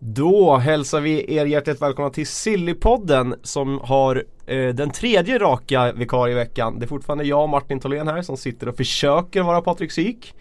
Då hälsar vi er hjärtligt välkomna till Sillypodden som har eh, den tredje raka vikarie i veckan. Det är fortfarande jag och Martin Tholén här som sitter och försöker vara Patrik Syk.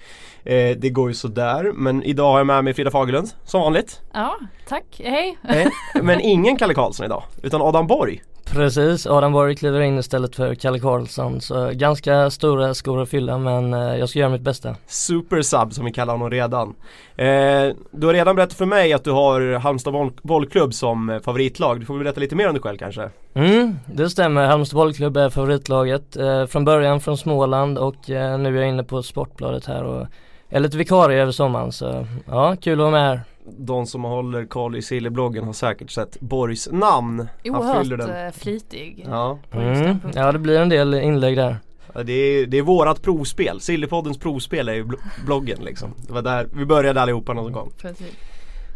Eh, det går ju sådär men idag har jag med mig Frida Fagerlund som vanligt. Ja, tack, hej! Eh, men ingen Kalle Karlsson idag utan Adam Borg. Precis, Adam Borg kliver in istället för Kalle Karlsson så ganska stora skor att fylla men eh, jag ska göra mitt bästa. Super sub som vi kallar honom redan. Eh, du har redan berättat för mig att du har Halmstad boll bollklubb som favoritlag. Du får berätta lite mer om dig själv kanske? Mm, det stämmer. Halmstad bollklubb är favoritlaget. Eh, från början från Småland och eh, nu är jag inne på Sportbladet här och är lite vikarie över sommaren så ja, kul att vara med här de som håller koll i Silly-bloggen har säkert sett Borgs namn. Oerhört eh, flitig. Ja. Mm. ja det blir en del inlägg där. Ja, det, är, det är vårat provspel. Sillypoddens provspel är ju bloggen liksom. Det var där vi började allihopa någon gång. Precis.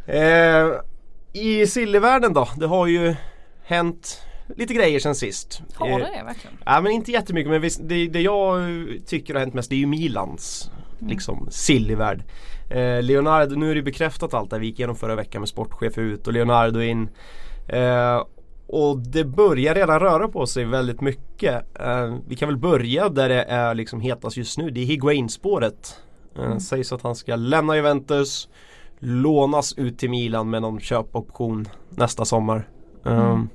Eh, I Sillyvärlden då? Det har ju hänt lite grejer sen sist. Har det det verkligen? Ja men inte jättemycket men visst, det, det jag tycker har hänt mest det är ju Milans mm. liksom Sillyvärld. Eh, Leonardo, nu är det bekräftat allt det vi gick igenom förra veckan med sportchef ut och Leonardo in. Eh, och det börjar redan röra på sig väldigt mycket. Eh, vi kan väl börja där det är liksom hetast just nu. Det är Higuain-spåret. Eh, mm. Sägs att han ska lämna Juventus. Lånas ut till Milan med någon köpoption nästa sommar. Mm.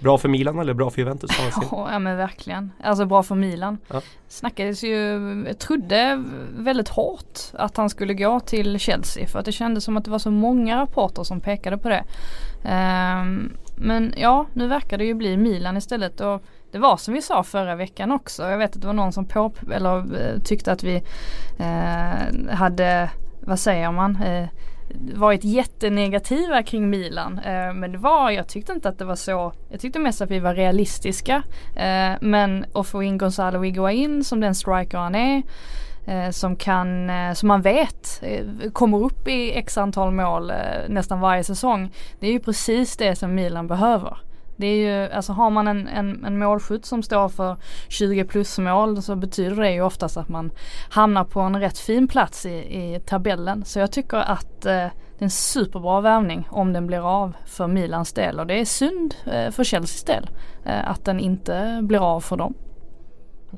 Bra för Milan eller bra för Juventus? Ja men verkligen. Alltså bra för Milan. Ja. Snackades ju, trodde väldigt hårt att han skulle gå till Chelsea för att det kändes som att det var så många rapporter som pekade på det. Um, men ja, nu verkar det ju bli Milan istället och det var som vi sa förra veckan också. Jag vet att det var någon som på, eller, uh, tyckte att vi uh, hade, vad säger man? Uh, varit jättenegativa kring Milan. Eh, men det var, jag tyckte inte att det var så, jag tyckte mest att vi var realistiska. Eh, men att få in Gonzalo Higuain som den striker han är. Eh, som kan, eh, som man vet eh, kommer upp i x antal mål eh, nästan varje säsong. Det är ju precis det som Milan behöver. Det är ju, alltså har man en, en, en målskytt som står för 20 plus mål så betyder det ju oftast att man hamnar på en rätt fin plats i, i tabellen. Så jag tycker att eh, det är en superbra värvning om den blir av för Milans del och det är synd eh, för Chelseas del eh, att den inte blir av för dem.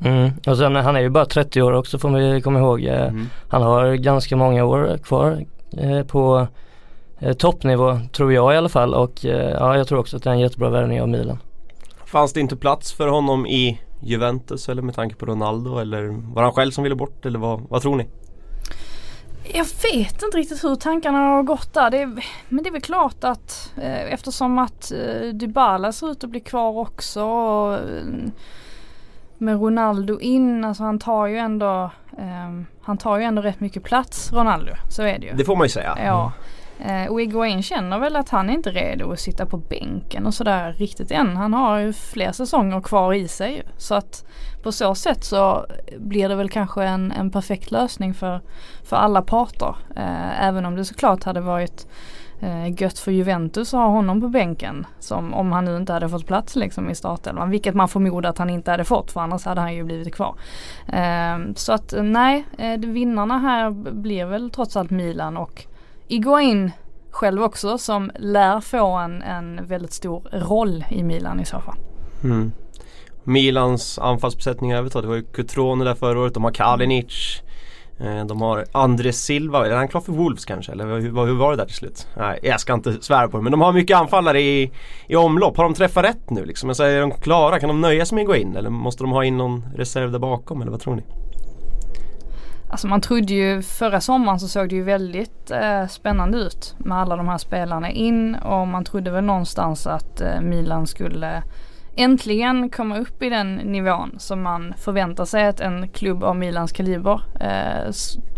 Mm. Och sen han är ju bara 30 år också får vi komma ihåg. Eh, mm. Han har ganska många år kvar eh, på eh, toppnivå tror jag i alla fall och eh, ja, jag tror också att det är en jättebra värvning av Milan. Fanns det inte plats för honom i Juventus eller med tanke på Ronaldo eller var han själv som ville bort eller vad, vad tror ni? Jag vet inte riktigt hur tankarna har gått där. Det är, men det är väl klart att eh, eftersom att eh, Dybala ser ut att bli kvar också. Och, eh, med Ronaldo in, alltså han tar ju ändå eh, Han tar ju ändå rätt mycket plats Ronaldo. Så är det ju. Det får man ju säga. Ja. Eh, och Iguain känner väl att han är inte redo att sitta på bänken och sådär riktigt än. Han har ju fler säsonger kvar i sig. Så att på så sätt så blir det väl kanske en, en perfekt lösning för, för alla parter. Eh, även om det såklart hade varit eh, gött för Juventus att ha honom på bänken. Som om han nu inte hade fått plats liksom i startelvan. Vilket man förmodar att han inte hade fått för annars hade han ju blivit kvar. Eh, så att nej, eh, vinnarna här blir väl trots allt Milan och Iguain själv också som lär få en, en väldigt stor roll i Milan i så fall. Mm. Milans anfallsbesättning övrigt det var ju Cutrone där förra året, de har Kalinic eh, de har Andres Silva, är han klar för Wolves kanske? Eller hur, hur var det där till slut? Nej, jag ska inte svära på det men de har mycket anfallare i, i omlopp. Har de träffat rätt nu liksom? Alltså, är de klara? Kan de nöja sig med att gå in? Eller måste de ha in någon reserv där bakom? Eller vad tror ni? Alltså man trodde ju förra sommaren så såg det ju väldigt eh, spännande ut med alla de här spelarna in och man trodde väl någonstans att eh, Milan skulle äntligen komma upp i den nivån som man förväntar sig att en klubb av Milans kaliber eh,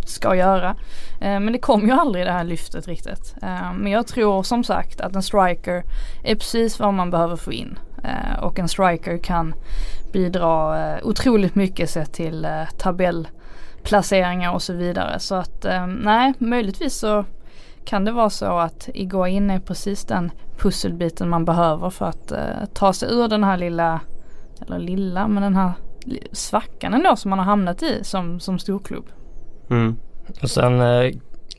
ska göra. Eh, men det kom ju aldrig det här lyftet riktigt. Eh, men jag tror som sagt att en striker är precis vad man behöver få in. Eh, och en striker kan bidra eh, otroligt mycket sett till eh, tabell placeringar och så vidare. Så att eh, nej, möjligtvis så kan det vara så att in är precis den pusselbiten man behöver för att eh, ta sig ur den här lilla, eller lilla, men den här svackan ändå som man har hamnat i som, som storklubb. Mm. Och sen eh,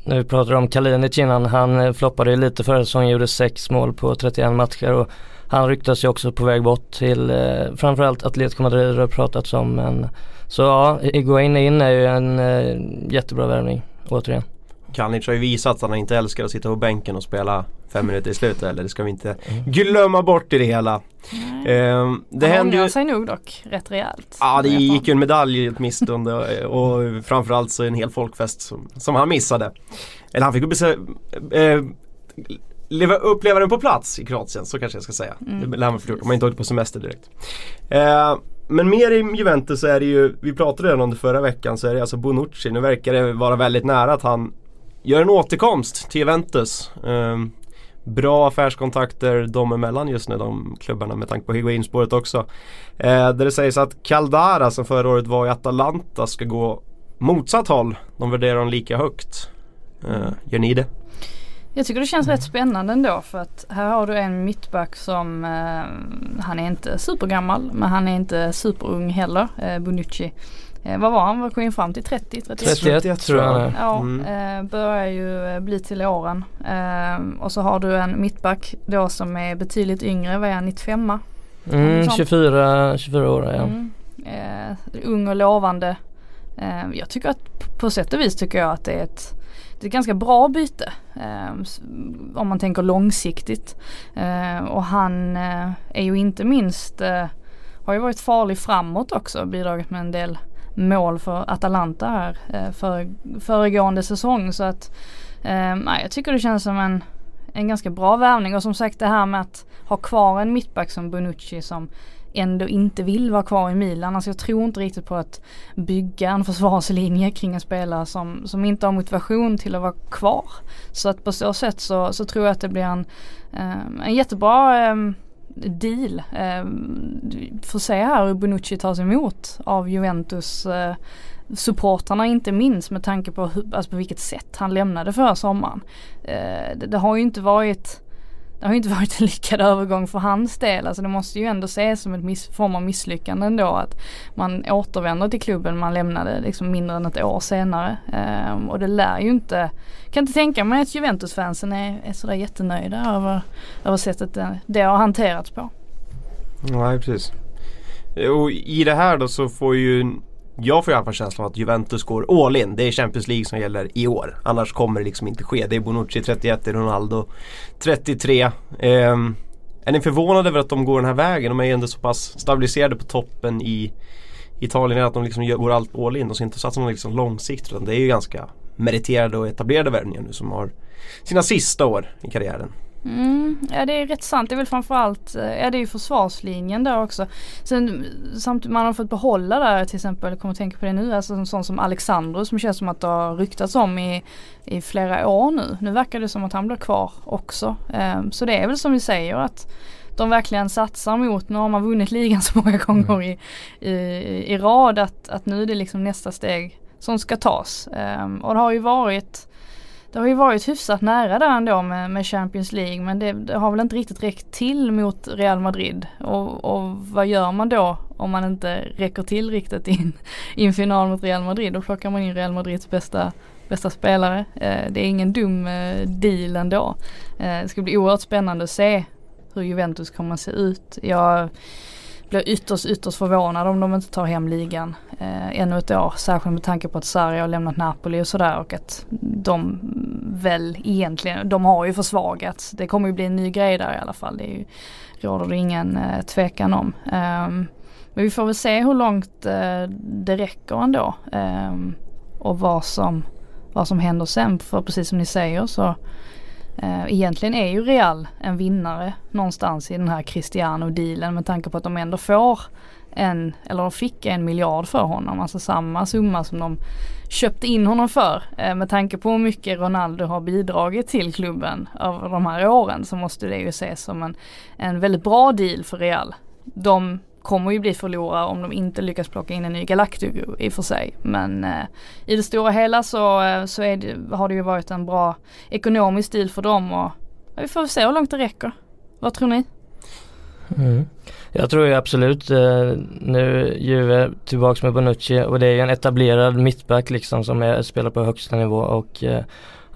när vi pratade om Kalinic innan, han eh, floppade lite förra säsongen, gjorde sex mål på 31 matcher och han ryktas ju också på väg bort till eh, framförallt Atletico Madrid har pratats om men så ja, Iguain in är ju en eh, jättebra värvning återigen. Kalinic har ju visat att han inte älskar att sitta på bänken och spela fem minuter i slutet eller det ska vi inte mm. glömma bort i det hela. Mm. det han hände ju... sig nog dock rätt rejält. Ja det gick ju en medalj ett missstund och framförallt så en hel folkfest som, som han missade. Eller han fick eh, leva, uppleva den på plats i Kroatien, så kanske jag ska säga. Mm. Det lär man förstå om man inte åkte på semester direkt. Eh, men mer i Juventus så är det ju, vi pratade redan om det förra veckan, så är det alltså Bonucci. Nu verkar det vara väldigt nära att han gör en återkomst till Juventus. Um, bra affärskontakter de emellan just nu, de klubbarna med tanke på Higuain-spåret också. Eh, där det sägs att Caldara som förra året var i Atalanta ska gå motsatt håll. De värderar honom lika högt. Eh, gör ni det? Jag tycker det känns rätt spännande ändå för att här har du en mittback som eh, han är inte supergammal men han är inte superung heller, eh, Bonucci. Eh, vad var han? Var kom fram till 30? 31, 31 tror jag han är. Ja, mm. eh, börjar ju eh, bli till åren. Eh, och så har du en mittback då som är betydligt yngre, vad är han, 95 mm, 24, 24 år ja. Mm. Eh, ung och lovande. Eh, jag tycker att på sätt och vis tycker jag att det är ett det är ett ganska bra byte eh, om man tänker långsiktigt. Eh, och han eh, är ju inte minst, eh, har ju varit farlig framåt också, bidragit med en del mål för Atalanta här eh, för, föregående säsong. Så att eh, nej, jag tycker det känns som en, en ganska bra värvning och som sagt det här med att ha kvar en mittback som Bonucci som ändå inte vill vara kvar i Milan. Alltså jag tror inte riktigt på att bygga en försvarslinje kring en spelare som, som inte har motivation till att vara kvar. Så att på så sätt så, så tror jag att det blir en, eh, en jättebra eh, deal. Eh, får se här hur Bonucci tas emot av Juventus eh, supportrarna inte minst med tanke på, hur, alltså på vilket sätt han lämnade förra sommaren. Eh, det, det, har ju inte varit det har ju inte varit en lyckad övergång för hans del. Alltså det måste ju ändå ses som en form av misslyckande ändå att man återvänder till klubben man lämnade liksom mindre än ett år senare. Um, och det lär ju inte, kan inte tänka mig att Juventus-fansen är, är sådär jättenöjda över, över sättet det, det har hanterats på. Nej precis. Och i det här då så får ju jag får i alla fall känslan av att Juventus går all in. Det är Champions League som gäller i år. Annars kommer det liksom inte ske. Det är Bonucci 31, det är Ronaldo 33. Eh, är ni förvånade över att de går den här vägen? De är ju ändå så pass stabiliserade på toppen i Italien att de liksom går allt all in. De ska inte satsa någon liksom långsiktigt utan det är ju ganska meriterade och etablerade värvningar nu som har sina sista år i karriären. Mm, ja det är rätt sant. Det är väl framförallt, eh, ja det är ju försvarslinjen där också. Sen samtidigt man har fått behålla där till exempel, jag kommer att tänka på det nu, alltså en sån som Alexandro som känns som att det har ryktats om i, i flera år nu. Nu verkar det som att han blir kvar också. Um, så det är väl som vi säger att de verkligen satsar mot, nu har man vunnit ligan så många gånger i, i, i rad att, att nu är det liksom nästa steg som ska tas. Um, och det har ju varit det har ju varit hyfsat nära där ändå med, med Champions League men det, det, har väl inte riktigt räckt till mot Real Madrid. Och, och vad gör man då om man inte räcker till riktigt in i en final mot Real Madrid? Då plockar man in Real Madrids bästa bästa spelare. Eh, det är ingen dum eh, deal ändå. Eh, det ska bli oerhört spännande att se hur Juventus kommer att se ut. Jag blir ytterst, ytterst förvånad om de inte tar hem ligan eh, ännu ett år. Särskilt med tanke på att Sarri har lämnat Napoli och sådär och att de väl egentligen, de har ju försvagats. Det kommer ju bli en ny grej där i alla fall. Det är ju, råder det ingen eh, tvekan om. Um, men vi får väl se hur långt eh, det räcker ändå. Um, och vad som, vad som händer sen. För precis som ni säger så Eh, egentligen är ju Real en vinnare någonstans i den här Cristiano-dealen med tanke på att de ändå får en, eller de fick en miljard för honom, alltså samma summa som de köpte in honom för. Eh, med tanke på hur mycket Ronaldo har bidragit till klubben över de här åren så måste det ju ses som en, en väldigt bra deal för Real. De kommer ju bli förlorare om de inte lyckas plocka in en ny Galactico i och för sig. Men eh, i det stora hela så, eh, så det, har det ju varit en bra ekonomisk deal för dem och ja, vi får se hur långt det räcker. Vad tror ni? Mm. Jag tror ju absolut eh, nu Juve tillbaks med Bonucci och det är ju en etablerad mittback liksom som är, spelar på högsta nivå och eh,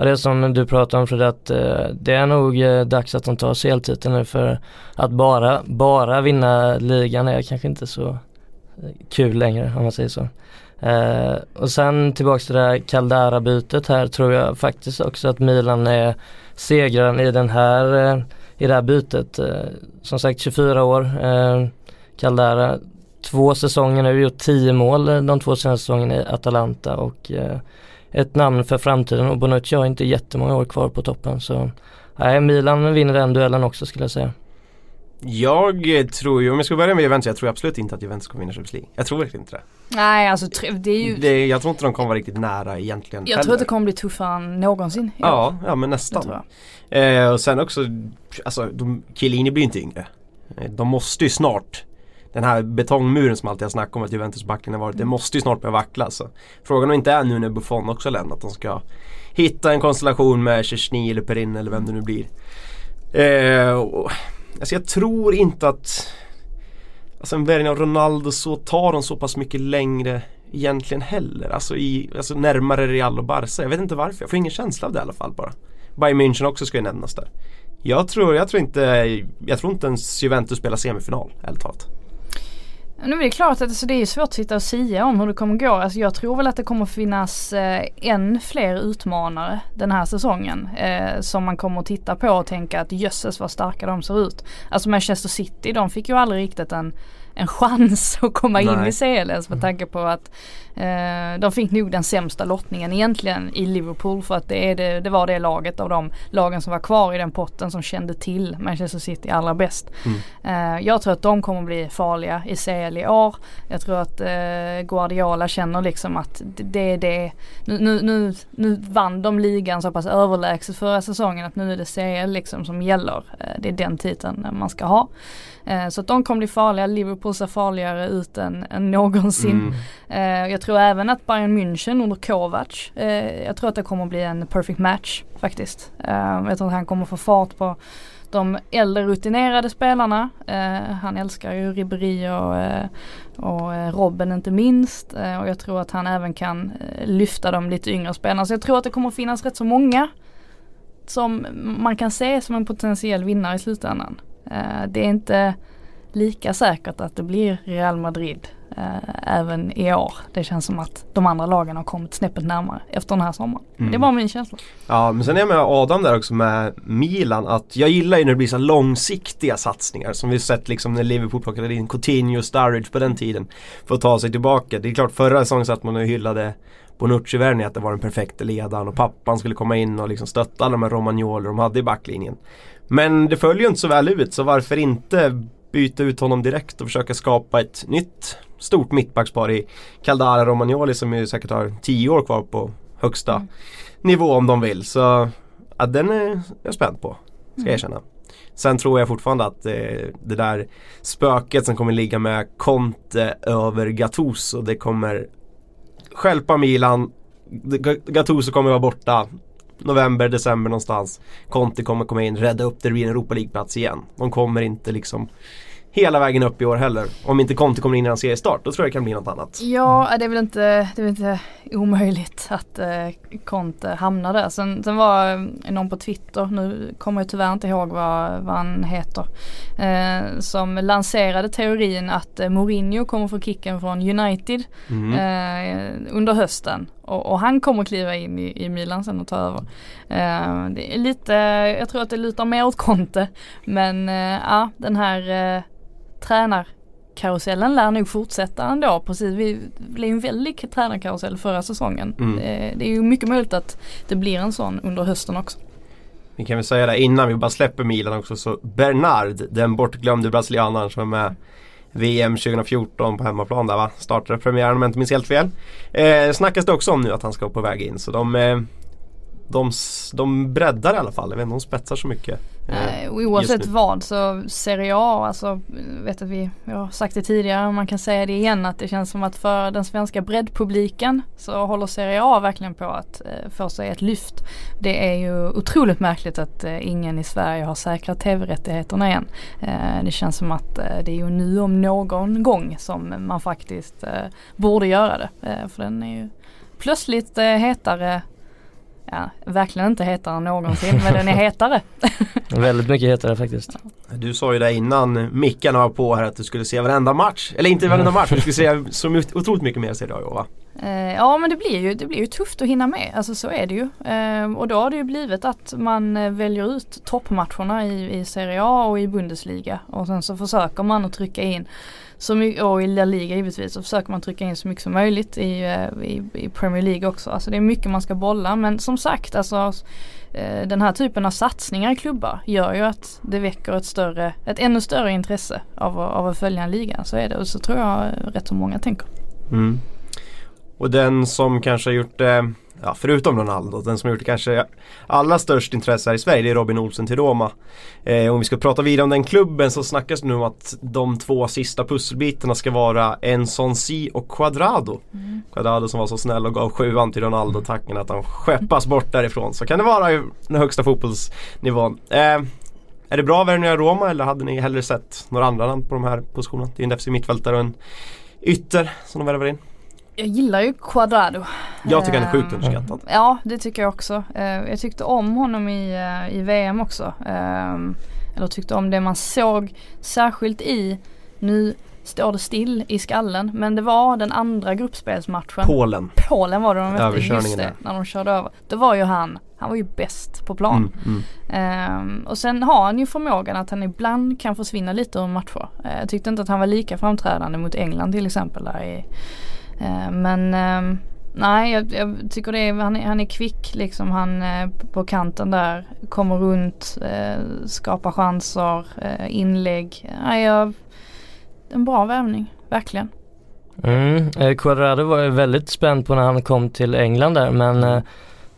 det är som du pratar om Fred att eh, det är nog eh, dags att de tar CL-titeln nu för att bara, bara vinna ligan är kanske inte så eh, kul längre om man säger så. Eh, och sen tillbaks till det här Caldara-bytet här tror jag faktiskt också att Milan är segraren i den här, eh, i det här bytet. Eh, som sagt 24 år, eh, Caldara, två säsonger nu, gjort 10 mål de två senaste säsongerna i Atalanta och eh, ett namn för framtiden och Bonucci har inte jättemånga år kvar på toppen så nej, Milan vinner den duellen också skulle jag säga. Jag tror ju, om jag ska börja med Juventus, jag tror absolut inte att Juventus kommer vinna Champions League. Jag tror verkligen inte det. Nej alltså det är ju det, Jag tror inte de kommer vara riktigt nära egentligen Jag heller. tror att det kommer bli tuffare än någonsin Ja, ja men nästan. Eh, och sen också, alltså de, Chiellini blir inte yngre. Eh, de måste ju snart den här betongmuren som alltid har snackat om att Juventus backlinjen har varit, det mm. måste ju snart börja vackla. Så. Frågan om inte är nu när Buffon också lämnat, att de ska hitta en konstellation med Chesney eller Perin eller vem det nu blir. Eh, och, alltså jag tror inte att Alltså en värvning av Ronaldo så tar de så pass mycket längre egentligen heller. Alltså, i, alltså närmare Real och Barca. Jag vet inte varför. Jag får ingen känsla av det i alla fall bara. Bayern München också ska ju nämnas där. Jag tror, jag tror inte, jag tror inte ens Juventus spelar semifinal, ärligt talat. Nu är det klart att alltså, det är svårt att sitta och säga om hur det kommer gå. Alltså, jag tror väl att det kommer finnas eh, än fler utmanare den här säsongen. Eh, som man kommer att titta på och tänka att jösses vad starka de ser ut. Alltså Manchester City de fick ju aldrig riktigt en en chans att komma Nej. in i CL ens med tanke på att eh, de fick nog den sämsta lottningen egentligen i Liverpool för att det, är det, det var det laget av de lagen som var kvar i den potten som kände till Manchester City allra bäst. Mm. Eh, jag tror att de kommer bli farliga i CL i år. Jag tror att eh, Guardiola känner liksom att det är det. Nu, nu, nu, nu vann de ligan så pass överlägset förra säsongen att nu är det CL liksom som gäller. Eh, det är den titeln man ska ha. Eh, så att de kommer bli farliga. Liverpool ser farligare ut än, än någonsin. Mm. Eh, jag tror även att Bayern München under Kovac, eh, jag tror att det kommer bli en perfect match faktiskt. jag tror att han kommer få fart på de äldre rutinerade spelarna. Eh, han älskar ju Ribéry och, eh, och Robben inte minst. Eh, och jag tror att han även kan lyfta de lite yngre spelarna. Så jag tror att det kommer finnas rätt så många som man kan se som en potentiell vinnare i slutändan. Eh, det är inte lika säkert att det blir Real Madrid eh, även i år. Det känns som att de andra lagen har kommit snäppet närmare efter den här sommaren. Mm. Det bara min känsla. Ja men sen är jag med Adam där också med Milan att jag gillar ju när det blir så långsiktiga satsningar som vi sett liksom när Liverpool plockade in Coutinho Sturridge på den tiden. För att ta sig tillbaka. Det är klart förra säsongen satt man och hyllade Bonucci-värvningen att det var den perfekta ledaren och pappan skulle komma in och liksom stötta alla de här romagnoler de hade i backlinjen. Men det följer inte så väl ut så varför inte byta ut honom direkt och försöka skapa ett nytt stort mittbackspar i Caldara Romagnoli som ju säkert har tio år kvar på högsta mm. nivå om de vill. Så ja, den är jag spänd på, ska jag mm. erkänna. Sen tror jag fortfarande att eh, det där spöket som kommer ligga med Conte över Gattuso det kommer skälpa Milan. Gattuso kommer vara borta november, december någonstans. Conte kommer komma in, rädda upp det, blir en Europa League-plats igen. De kommer inte liksom hela vägen upp i år heller. Om inte Conte kommer in innan seriestart, då tror jag det kan bli något annat. Ja, det är väl inte, det är väl inte omöjligt att eh, Conte hamnar där. Sen, sen var eh, någon på Twitter, nu kommer jag tyvärr inte ihåg vad, vad han heter, eh, som lanserade teorin att eh, Mourinho kommer få kicken från United mm. eh, under hösten. Och, och, han kommer kliva in i, i Milan sen och ta över. Eh, det är lite, jag tror att det lutar mer åt Conte. Men ja, den här tränarkarusellen lär nog fortsätta ändå. Precis, vi blev en väldig tränarkarusell förra säsongen. Mm. Det, det är ju mycket möjligt att det blir en sån under hösten också. Vi kan väl säga det innan vi bara släpper Milan också så Bernard, den bortglömde brasilianaren som är med VM 2014 på hemmaplan där va? Startade premiären om jag inte minns helt fel. Eh, snackas det också om nu att han ska på väg in så de eh, de, de breddar i alla fall. Jag vet inte de spetsar så mycket. Eh, oavsett vad så Serie A, alltså vet att vi, jag har sagt det tidigare, man kan säga det igen att det känns som att för den svenska breddpubliken så håller Serie A verkligen på att eh, få sig ett lyft. Det är ju otroligt märkligt att eh, ingen i Sverige har säkrat tv-rättigheterna än. Eh, det känns som att eh, det är ju nu om någon gång som man faktiskt eh, borde göra det. för den är ju plötsligt hetare ja, verkligen inte hetare än någonsin men den är hetare. Väldigt mycket hetare faktiskt. Du sa ju det innan mickarna var på här att du skulle se varenda match. Eller inte varenda match, du skulle se så otroligt mycket mer Serie A va? Eh, ja men det blir, ju, det blir ju tufft att hinna med, alltså så är det ju. Ehm, och då har det ju blivit att man eh, väljer ut toppmatcherna i, i Serie A och i Bundesliga och sen så försöker man att trycka in så mycket, och i La Liga givetvis så försöker man trycka in så mycket som möjligt i, eh, i, i Premier League också. Alltså det är mycket man ska bolla men som sagt alltså den här typen av satsningar i klubbar gör ju att det väcker ett större, ett ännu större intresse av, av att följa en liga. Så är det och så tror jag rätt så många tänker. Mm. Och den som kanske har gjort det ja, förutom Ronaldo, den som har gjort det kanske allra störst intresse här i Sverige det är Robin Olsen till Roma. Eh, om vi ska prata vidare om den klubben så snackas det nu om att de två sista pusselbitarna ska vara Enson Si och Quadrado. Mm. Quadrado som var så snäll och gav sjuan till Ronaldo tacken att han skeppas bort därifrån. Så kan det vara den högsta fotbollsnivån. Eh, är det bra värvningar i Roma eller hade ni hellre sett några andra namn på de här positionerna? Det är en defensiv mittfältare och en ytter som de värvar in. Jag gillar ju Quadrado. Jag tycker han är sjukt ehm, underskattad. Ja det tycker jag också. Ehm, jag tyckte om honom i, eh, i VM också. Ehm, eller tyckte om det man såg särskilt i, nu står det still i skallen, men det var den andra gruppspelsmatchen. Polen. Polen var det de mötte, just det, när de körde över. Det var ju han, han var ju bäst på plan. Mm, mm. Um, och sen har han ju förmågan att han ibland kan försvinna lite ur matcher. Uh, jag tyckte inte att han var lika framträdande mot England till exempel där i Eh, men ehm, nej jag, jag, tycker det är, han, är, han är kvick liksom. Han eh, på kanten där kommer runt, eh, skapar chanser, inlägg. Nej, jag, en bra värvning, verkligen. Mm, Quadrado var jag väldigt spänd på när han kom till England där men eh,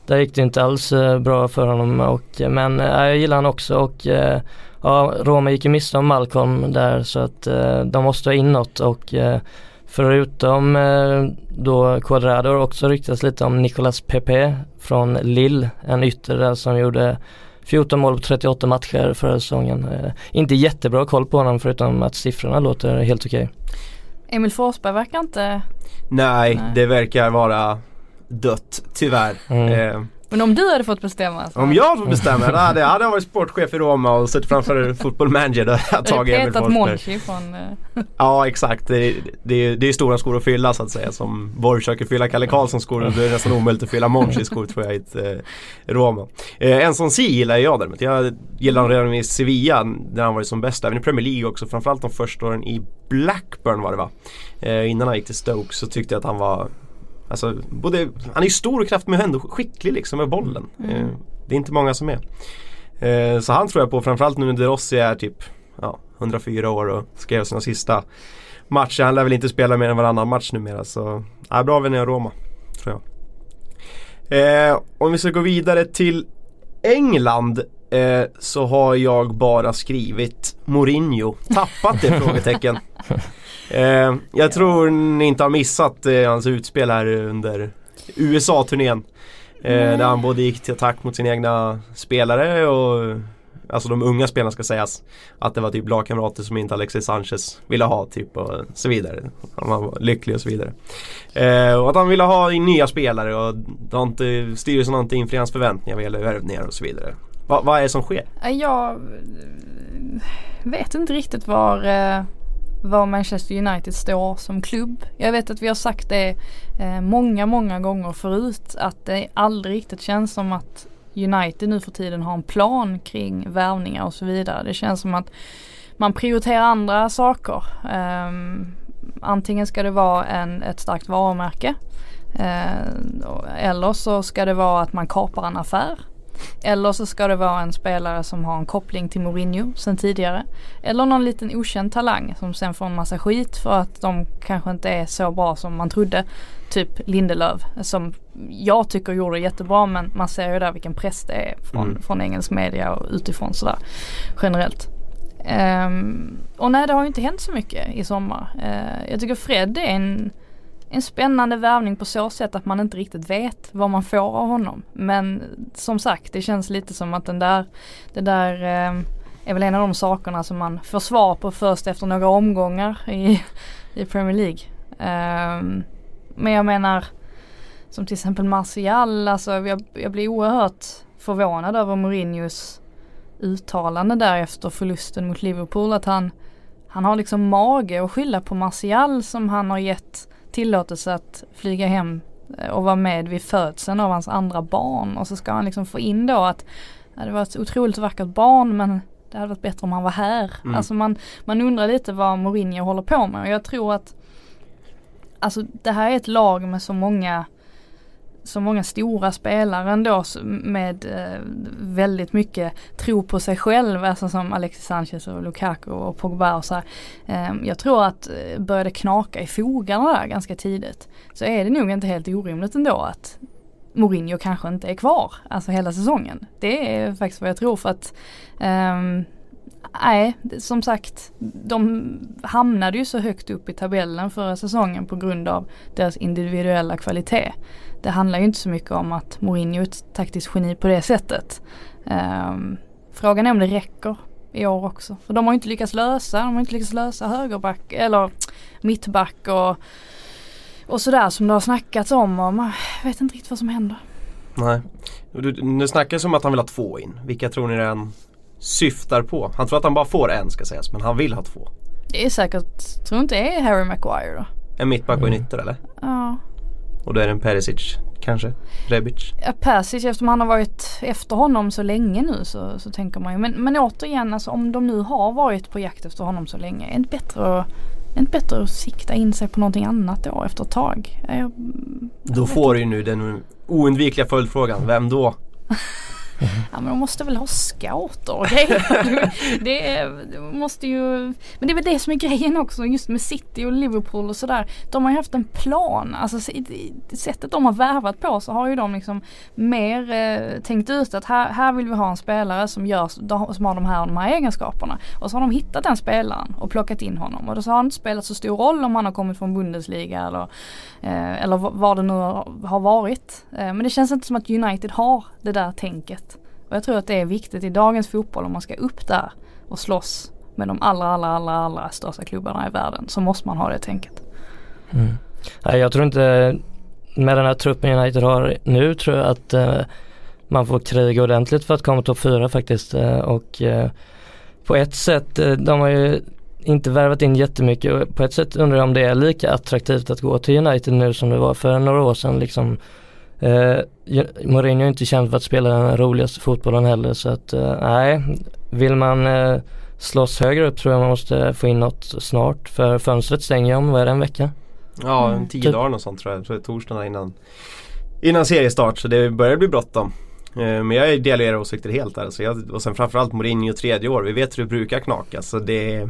där gick det inte alls eh, bra för honom och, men eh, jag gillar han också och ja, Roma gick ju miste om Malcolm där så att de måste ha in något och Förutom eh, då Quadrado också ryktats lite om Nicolas Pepe från Lille, en ytter där som gjorde 14 mål på 38 matcher förra säsongen. Eh, inte jättebra koll på honom förutom att siffrorna låter helt okej. Okay. Emil Forsberg verkar inte Nej, Nej, det verkar vara dött tyvärr. Mm. Eh, men om du hade fått bestämma? Så. Om jag hade fått bestämma? då hade, hade jag varit sportchef i Roma och suttit framför fotboll manager då hade jag tagit Emil Forsberg. Monchi från... Uh... Ja exakt. Det, det, det är stora skor att fylla så att säga. Som Borg försöker fylla Kalle Karlssons skor. Det är nästan omöjligt att fylla Monchis skor tror jag i ett eh, Roma. Eh, en sån si gillar jag däremot. Jag gillar honom redan i Sevilla där han varit som bäst. Även i Premier League också. Framförallt de första åren i Blackburn var det va? Eh, innan han gick till Stoke så tyckte jag att han var Alltså, både, han är stor och kraftig men ändå skicklig liksom med bollen. Mm. Eh, det är inte många som är. Eh, så han tror jag på framförallt nu när De Rossi är typ ja, 104 år och ska göra sina sista matcher. Han lär väl inte spela mer än varannan match numera så ja, bra vänner Roma. Tror jag. Eh, om vi ska gå vidare till England eh, så har jag bara skrivit Mourinho. Tappat det frågetecken. Eh, jag tror ni inte har missat eh, hans utspel här under USA-turnén. Eh, där han både gick till attack mot sina egna spelare och Alltså de unga spelarna ska sägas. Att det var typ lagkamrater som inte Alexis Sanchez ville ha typ och så vidare. Han var lycklig och så vidare. Eh, och att han ville ha nya spelare och inte, styrelsen har inte infriat hans förväntningar vad gäller värvningar och så vidare. Va, vad är det som sker? Jag vet inte riktigt var eh, var Manchester United står som klubb. Jag vet att vi har sagt det eh, många, många gånger förut att det aldrig riktigt känns som att United nu för tiden har en plan kring värvningar och så vidare. Det känns som att man prioriterar andra saker. Um, antingen ska det vara en, ett starkt varumärke uh, eller så ska det vara att man kapar en affär. Eller så ska det vara en spelare som har en koppling till Mourinho sen tidigare. Eller någon liten okänd talang som sen får en massa skit för att de kanske inte är så bra som man trodde. Typ Lindelöf som jag tycker gjorde jättebra men man ser ju där vilken press det är från, mm. från engelsk media och utifrån sådär generellt. Um, och nej det har ju inte hänt så mycket i sommar. Uh, jag tycker Fred är en en spännande värvning på så sätt att man inte riktigt vet vad man får av honom. Men som sagt, det känns lite som att den där, det där eh, är väl en av de sakerna som man får svar på först efter några omgångar i, i Premier League. Um, men jag menar, som till exempel Martial, alltså jag, jag blir oerhört förvånad över Mourinhos uttalande där efter förlusten mot Liverpool att han han har liksom mage att skylla på Martial som han har gett tillåtelse att flyga hem eh, och vara med vid födseln av hans andra barn och så ska han liksom få in då att ja, det var ett otroligt vackert barn men det hade varit bättre om han var här. Mm. Alltså man, man undrar lite vad Mourinho håller på med och jag tror att Alltså det här är ett lag med så många så många stora spelare ändå med eh, väldigt mycket tro på sig själv, alltså som Alexis Sanchez och Lukaku och Pogba och så här. Eh, jag tror att eh, började knaka i fogarna där ganska tidigt så är det nog inte helt orimligt ändå att Mourinho kanske inte är kvar, alltså hela säsongen. Det är faktiskt vad jag tror för att um, Nej, som sagt, de hamnade ju så högt upp i tabellen förra säsongen på grund av deras individuella kvalitet. Det handlar ju inte så mycket om att Mourinho är ett taktiskt geni på det sättet. Um, frågan är om det räcker i år också. För de har inte lyckats lösa, de har inte lyckats lösa högerback eller mittback och, och sådär som det har snackats om och man vet inte riktigt vad som händer. Nej. Det snackas om att han vill ha två in. Vilka tror ni den syftar på? Han tror att han bara får en ska sägas men han vill ha två. Det är säkert, tror inte det är Harry Maguire då? En mittback och en ytter eller? Ja. Och då är det en Perisic kanske? Rebic? Ja Perisic eftersom han har varit efter honom så länge nu så, så tänker man ju. Men, men återigen alltså om de nu har varit på jakt efter honom så länge. Är det inte bättre att, är inte bättre att sikta in sig på någonting annat då efter ett tag? Jag, jag då får du ju nu den oundvikliga följdfrågan. Vem då? Ja men de måste väl ha scouter och grejer. det, det måste ju, men det är väl det som är grejen också just med City och Liverpool och sådär. De har ju haft en plan, alltså sättet de har värvat på så har ju de liksom mer eh, tänkt ut att här, här vill vi ha en spelare som, gör, som har de här de här egenskaperna. Och så har de hittat den spelaren och plockat in honom och då så har det inte spelat så stor roll om han har kommit från Bundesliga eller, eh, eller vad det nu har varit. Eh, men det känns inte som att United har det där tänket. Och jag tror att det är viktigt i dagens fotboll om man ska upp där och slåss med de allra, allra, allra, allra största klubbarna i världen så måste man ha det tänket. Mm. Nej, jag tror inte med den här truppen United har nu tror jag att eh, man får kriga ordentligt för att komma topp fyra faktiskt eh, och eh, på ett sätt, eh, de har ju inte värvat in jättemycket och på ett sätt undrar jag om det är lika attraktivt att gå till United nu som det var för några år sedan liksom Eh, Mourinho är inte känd för att spela den roligaste fotbollen heller så att eh, nej, vill man eh, slåss högre upp tror jag man måste få in något snart för fönstret stänger om, vad är det, en vecka? Ja, en mm. tio typ. dagar och sånt tror jag. Så det är torsdagen innan, innan seriestart så det börjar bli bråttom. Eh, men jag delar era åsikter helt där. Så jag, och sen framförallt Mourinho tredje år. Vi vet hur det brukar knaka. Så det,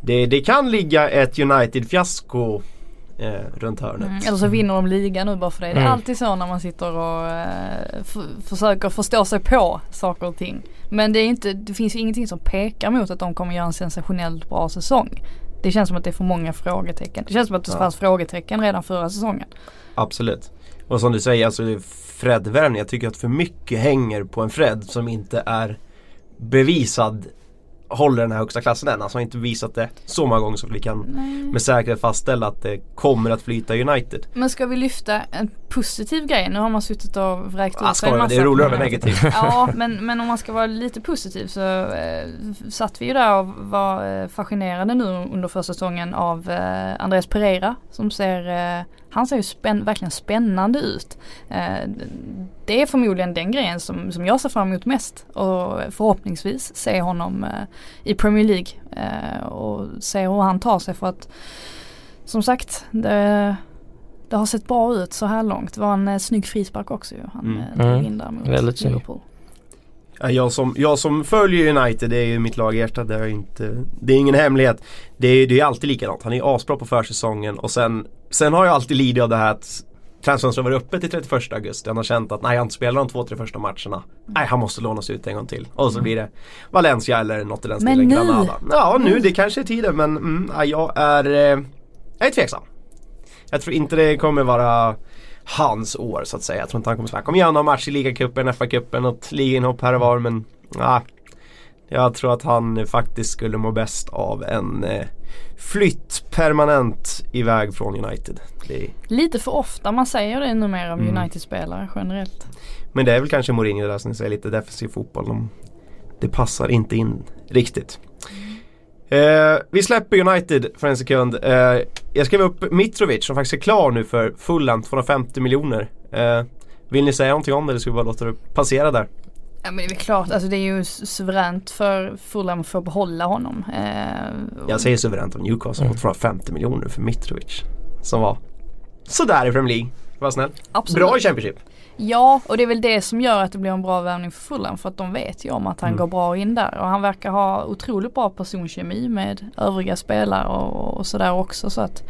det, det kan ligga ett United-fiasko eh, runt hörnet. Mm, eller så vinner de ligan nu bara för det. Det är mm. alltid så när man sitter och eh, försöker förstå sig på saker och ting. Men det, är inte, det finns ingenting som pekar mot att de kommer göra en sensationellt bra säsong. Det känns som att det är för många frågetecken. Det känns som att det ja. fanns frågetecken redan förra säsongen. Absolut. Och som du säger, alltså Fred-värvning. Jag tycker att för mycket hänger på en Fred som inte är bevisad håller den här högsta klassen än. Alltså har inte visat det så många gånger så vi kan Nej. med säkerhet fastställa att det kommer att flyta United. Men ska vi lyfta en positiv grej? Nu har man suttit och vräkt ut sig en massa. Det är roligare med negativt. ja men, men om man ska vara lite positiv så eh, satt vi ju där och var eh, fascinerade nu under försäsongen av eh, Andreas Pereira som ser eh, han ser ju spänn verkligen spännande ut. Eh, det är förmodligen den grejen som, som jag ser fram emot mest och förhoppningsvis se honom eh, i Premier League eh, och se hur han tar sig för att som sagt det, det har sett bra ut så här långt. Det var en eh, snygg frispark också ju. Han mm. drog mm. in där mot Väldigt Liverpool. Ja, jag, som, jag som följer United, det är ju mitt lag i hjärtat. Det är, inte, det är ingen hemlighet. Det är, det är alltid likadant. Han är asbra på försäsongen och sen, sen har jag alltid lidit av det här att transfönstret varit uppe till 31 augusti. Han har känt att nej, inte spelar de två, tre första matcherna. Nej, han måste lånas ut en gång till. Och så blir det Valencia eller något i den stilen. Men nu? Granada. Ja, nu. Det kanske är tiden men mm, jag är, eh, jag är tveksam. Jag tror inte det kommer vara hans år så att säga. Jag tror inte han kommer spela. Han kommer göra någon match i ligacupen, FA-cupen, något ligainhopp här och var men ah, Jag tror att han faktiskt skulle må bäst av en eh, flytt permanent iväg från United. Är... Lite för ofta man säger det numera om mm. United-spelare generellt. Men det är väl kanske Mourinho där som säger lite defensiv fotboll. Det passar inte in riktigt. Eh, vi släpper United för en sekund. Eh, jag skrev upp Mitrovic som faktiskt är klar nu för Fulham, 250 miljoner. Eh, vill ni säga någonting om det eller ska vi bara låta det passera där? Ja men det är väl klart, alltså det är ju suveränt för Fulham att få behålla honom. Eh, jag säger suveränt om Newcastle mm. 250 miljoner för Mitrovic. Som var sådär i Premier League. Var snäll. Absolut. Bra i Championship. Ja och det är väl det som gör att det blir en bra värvning för Fulham för att de vet ju om att han mm. går bra in där och han verkar ha otroligt bra personkemi med övriga spelare och, och sådär också så att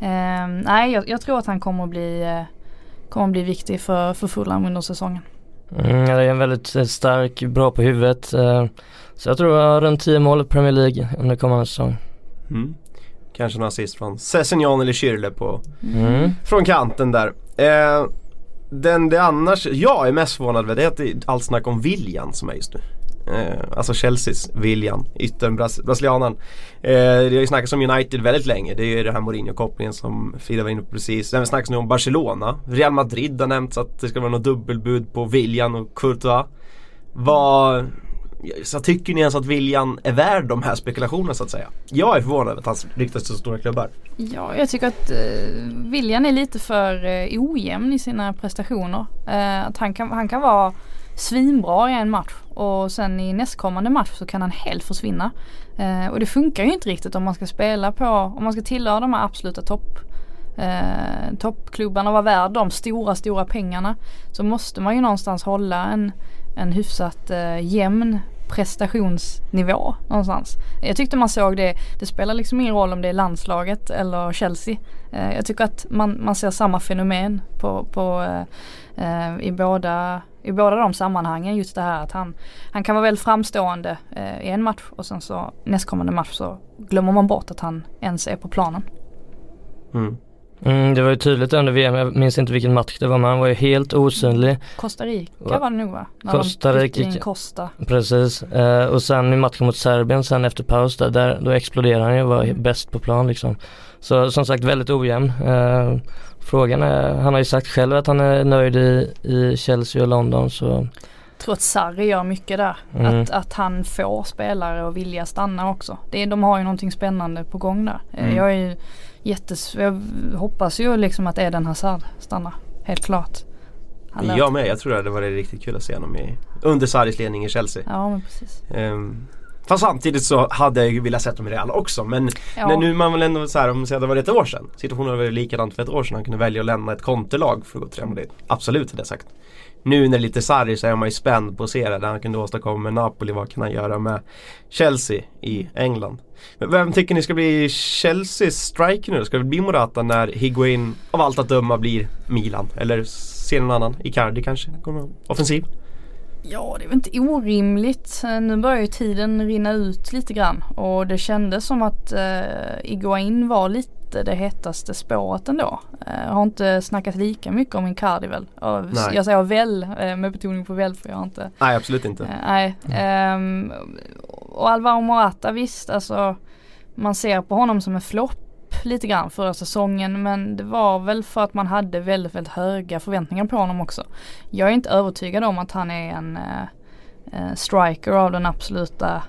eh, Nej jag, jag, tror att han kommer att bli, eh, kommer att bli viktig för, för Fulham under säsongen. Mm, det är en väldigt eh, stark, bra på huvudet. Eh, så jag tror runt 10 mål i Premier League under kommande säsong. Mm. Kanske några assist från Sessignon eller Schürrle på mm. Från kanten där. Eh, den det annars jag är mest förvånad över det är att det är allt snack om William som är just nu. Eh, alltså Chelseas William, yttern, bras brasilianaren. Eh, det har ju snackats om United väldigt länge. Det är ju den här Mourinho-kopplingen som Frida var inne på precis. Sen snackas nu om Barcelona. Real Madrid har nämnts att det ska vara något dubbelbud på William och Courtois. Vad, så tycker ni ens att William är värd de här spekulationerna så att säga? Jag är förvånad över att han ryktas till så stora klubbar. Ja, jag tycker att eh, William är lite för eh, ojämn i sina prestationer. Eh, att han kan, han kan vara svinbra i en match och sen i nästkommande match så kan han helt försvinna. Eh, och det funkar ju inte riktigt om man ska spela på, om man ska tillhöra de här absoluta topp eh, toppklubbarna och vara värd de stora, stora pengarna. Så måste man ju någonstans hålla en, en hyfsat eh, jämn prestationsnivå någonstans. Jag tyckte man såg det, det spelar liksom ingen roll om det är landslaget eller Chelsea. Eh, jag tycker att man, man ser samma fenomen på, på eh, i, båda, i båda de sammanhangen. Just det här att han, han kan vara väldigt framstående eh, i en match och sen så nästkommande match så glömmer man bort att han ens är på planen. Mm. Mm, det var ju tydligt under VM, jag minns inte vilken match det var men han var ju helt osynlig. Costa Rica var det nog va? När Costa Rica. Costa. Precis, eh, och sen i matchen mot Serbien sen efter paus där, där då exploderade han ju och var mm. bäst på plan liksom. Så som sagt väldigt ojämn. Eh, frågan är, han har ju sagt själv att han är nöjd i, i Chelsea och London så Jag tror att Sarri gör mycket där. Mm. Att, att han får spelare och vilja stanna också. Det, de har ju någonting spännande på gång där. Eh, mm. Jag är ju jättes... Jag hoppas ju liksom att Eden Hazard stannar. Helt klart. Han jag med. Jag tror det hade varit riktigt kul att se honom i, under Saris ledning i Chelsea. Ja men precis. Um, fast samtidigt så hade jag ju velat se honom i Real också. Men ja. när nu man väl ändå så här, om det var ett år sedan. Situationen var likadant för ett år sedan. Han kunde välja att lämna ett kontelag för att gå till Real Madrid. Absolut hade jag sagt. Nu när det är lite sarg så är man ju spänd på att se det. Han kunde åstadkomma med Napoli. Vad kan han göra med Chelsea i England? Men vem tycker ni ska bli Chelseas striker nu? Ska det bli Morata när Higuain av allt att döma blir Milan? Eller ser någon annan? Icardi kanske? Offensiv? Ja det är väl inte orimligt. Nu börjar ju tiden rinna ut lite grann och det kändes som att eh, Iguain var lite inte det hetaste spåret ändå. Jag har inte snackat lika mycket om Icardi väl. Jag säger väl eh, med betoning på väl för jag har inte. Nej absolut inte. Eh, nej. Um, och Alvaro Morata visst alltså man ser på honom som en flopp lite grann förra säsongen men det var väl för att man hade väldigt, väldigt höga förväntningar på honom också. Jag är inte övertygad om att han är en uh, striker av den absoluta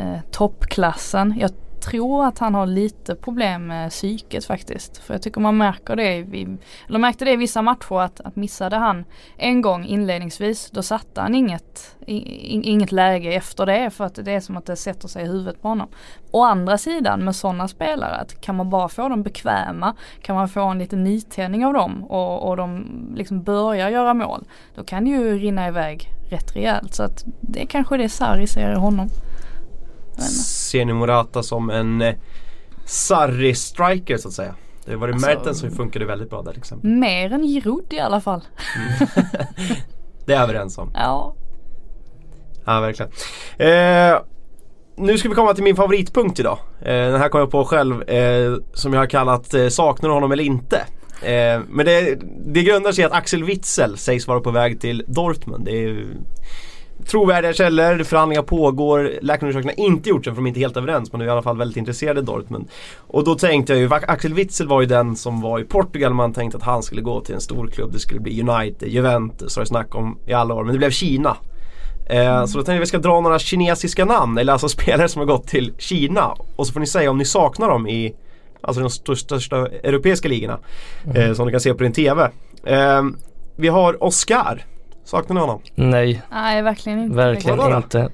uh, toppklassen. Jag tror att han har lite problem med psyket faktiskt. För jag tycker man märker det, i, eller märkte det i vissa matcher att, att missade han en gång inledningsvis då satte han inget, in, inget läge efter det för att det är som att det sätter sig i huvudet på honom. Å andra sidan med sådana spelare att kan man bara få dem bekväma, kan man få en liten nytändning av dem och, och de liksom börjar göra mål. Då kan det ju rinna iväg rätt rejält så att det är det Sarri ser i honom. Ser ni Morata som en eh, Sarri-striker så att säga? Det var det alltså, Mertens som funkade väldigt bra där till exempel. Mer än Giroud i alla fall. Mm. det är jag överens om. Ja. Ja verkligen. Eh, nu ska vi komma till min favoritpunkt idag. Eh, den här kom jag på själv eh, som jag har kallat eh, Saknar du honom eller inte? Eh, men det, det grundar sig i att Axel Witzel sägs vara på väg till Dortmund. Det är trovärdiga källor, förhandlingar pågår, läkarundersökningar har inte gjorts än för de är inte helt överens men de är i alla fall väldigt intresserade i Dortmund. Och då tänkte jag ju, Axel Witzel var ju den som var i Portugal man tänkte att han skulle gå till en stor klubb. Det skulle bli United, Juventus har det snack om i alla år men det blev Kina. Eh, Så då tänkte jag att vi ska dra några kinesiska namn, eller alltså spelare som har gått till Kina. Och så får ni säga om ni saknar dem i Alltså de största, största europeiska ligorna. Mm. Eh, som du kan se på din TV. Eh, vi har Oscar. Saknar ni honom? Nej, Nej verkligen inte. verkligen Vadå då? inte.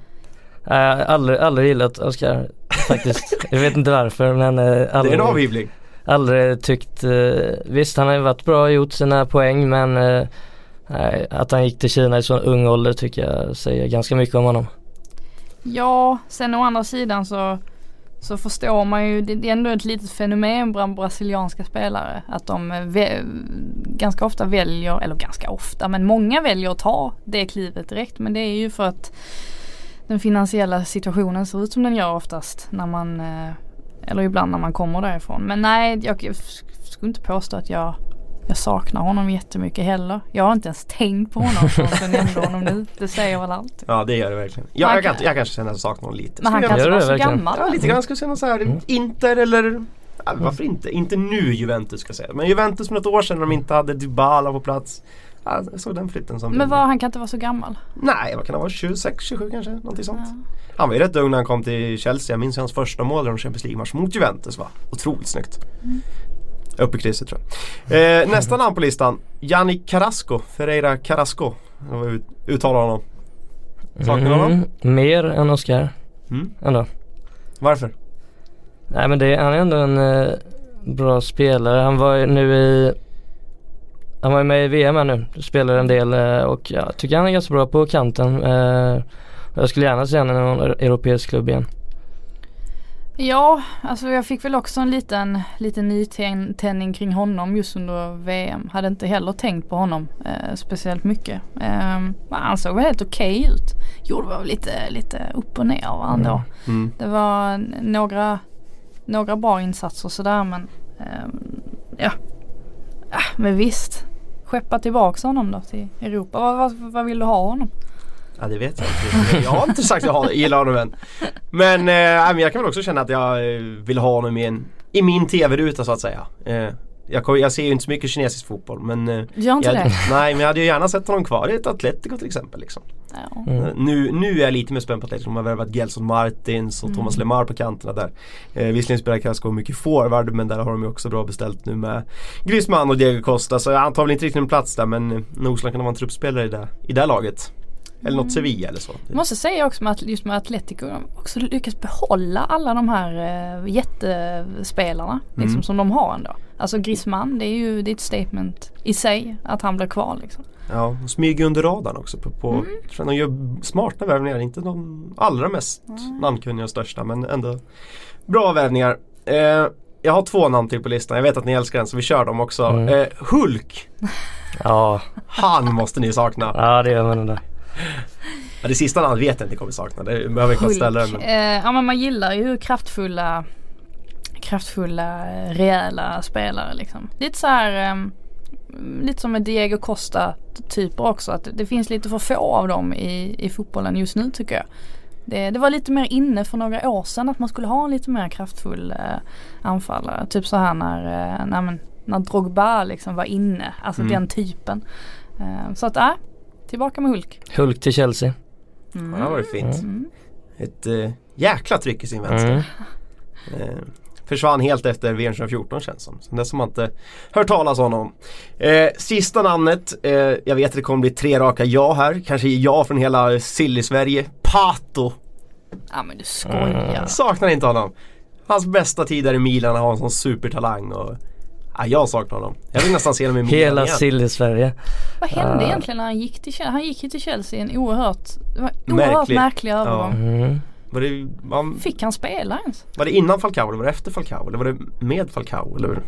Jag har aldrig, aldrig gillat Oscar faktiskt. jag vet inte varför men eh, Det är aldrig, en avhyvling. aldrig tyckt, eh, visst han har ju varit bra och gjort sina poäng men eh, nej, att han gick till Kina i så ung ålder tycker jag säger ganska mycket om honom. Ja, sen å andra sidan så så förstår man ju, det är ändå ett litet fenomen bland brasilianska spelare. Att de eh, vä- ganska ofta väljer, eller ganska ofta, men många väljer att ta det klivet direkt. Men det är ju för att den finansiella situationen ser ut som den gör oftast när man, eh, eller ibland när man kommer därifrån. Men nej, jag, jag skulle inte påstå att jag jag saknar honom jättemycket heller. Jag har inte ens tänkt på honom förrän jag nämnde honom nu. Det säger väl allt. Ja det gör det verkligen. Ja, jag, kan, jag kanske känner att jag saknar honom lite. Men han kanske var så verkligen? gammal. Ja lite grann skulle jag känna så här. Mm. Inter eller ja, varför inte? Inte nu Juventus ska jag säga. Men Juventus för något år sedan när de inte hade Dybala på plats. Ja, jag såg den flytten som Men vad, han kan inte vara så gammal. Nej, vad kan han vara? 26, 27 kanske? Någonting sånt. Ja. Han var ju rätt ung när han kom till Chelsea. Jag minns hans första mål i Champions League-match mot Juventus va? Otroligt snyggt. Mm. Uppe i krysset tror jag. Eh, nästa namn på listan. Yannick Carrasco. Ferreira Carrasco. Jag uttalar honom. Saknar du honom? Mm, mer än Oscar Mm. ändå. Varför? Nej men det, han är ändå en eh, bra spelare. Han var ju nu i Han var ju med i VM här nu, spelar en del eh, och jag tycker han är ganska bra på kanten. Eh, jag skulle gärna se honom i någon europeisk klubb igen. Ja, alltså jag fick väl också en liten, liten nytändning kring honom just under VM. Hade inte heller tänkt på honom eh, speciellt mycket. Eh, han såg väl helt okej ut. Gjorde väl lite, lite upp och ner va, ändå. Mm. Det var några, några bra insatser sådär men ehm, ja. Ah, men visst. Skeppa tillbaks honom då till Europa. Vad, vad, vad vill du ha honom? Ja det vet jag inte. Jag har inte sagt att jag har- gillar honom än. Men, eh, jag kan väl också känna att jag eh, vill ha honom i, en, i min tv-ruta så att säga. Eh, jag, jag ser ju inte så mycket kinesisk fotboll men eh, Gör inte jag, det? Nej men jag hade ju gärna sett honom kvar i ett Atletico till exempel. Liksom. Ja. Mm. Eh, Nu, nu är jag lite mer spänd på Atletico. De har värvat Gelson Martins och Mm. Thomas Lemar på kanterna där. Eh, visserligen spelar Carrasco mycket forward men där har de ju också bra beställt nu med Griezmann och Diego Costa. Så han tar väl inte riktigt en plats där men eh, han kunna vara en truppspelare i det, i det här laget. Eller något Mm. Sevilla eller så. Jag måste säga också med att just med Atletico de också lyckats behålla alla de här eh, jättespelarna liksom, Mm. som de har ändå. Alltså Griezmann det är ju det är ett statement i sig att han blir kvar liksom. Ja, de smyger under radarn också. På, på, Mm. De gör smarta värvningar, inte de allra mest Nej. namnkunniga och största men ändå bra värvningar. Eh, jag har två namn till på listan, jag vet att ni älskar den så vi kör dem också. Mm. Eh, Hulk, Ja, han måste ni sakna. ja det gör man ändå. Ja, det sista namnet vet jag inte kommer sakna, det behöver jag ställa den. Eh, ja men man gillar ju kraftfulla kraftfulla rejäla spelare liksom. Lite så här eh, lite som med Diego Costa typer också. Att det finns lite för få av dem i, i fotbollen just nu tycker jag. Det, det var lite mer inne för några år sedan att man skulle ha en lite mer kraftfull eh, anfallare. Typ så här när, eh, när, när Drogba liksom var inne. Alltså Mm. den typen. Eh, så att äh, tillbaka med Hulk. Hulk till Chelsea. Mm. Ja, det varit fint. Mm. Ett eh, jäkla tryck i sin vänster. Mm. Eh, försvann helt efter VM 2014 känns som. Sen dess har man inte hört talas om honom. Eh, sista namnet, eh, jag vet att det kommer bli tre raka ja här. Kanske ja från hela Silly-Sverige. Pato. Ja men du skojar. Mm. Saknar inte honom. Hans bästa tid där i Milan, han har en sån supertalang och ja, jag saknar honom. Jag vill nästan se honom i Milan Hela igen. sill i Sverige. Vad hände Ah. egentligen när han gick till Chelsea? Han gick ju till Chelsea en oerhört, det var en oerhört Märklig. märklig övergång. Mm. Var det, var, Fick han spela ens? var det innan Falcao eller var det efter Falcao? Eller var det med Falcao? Eller?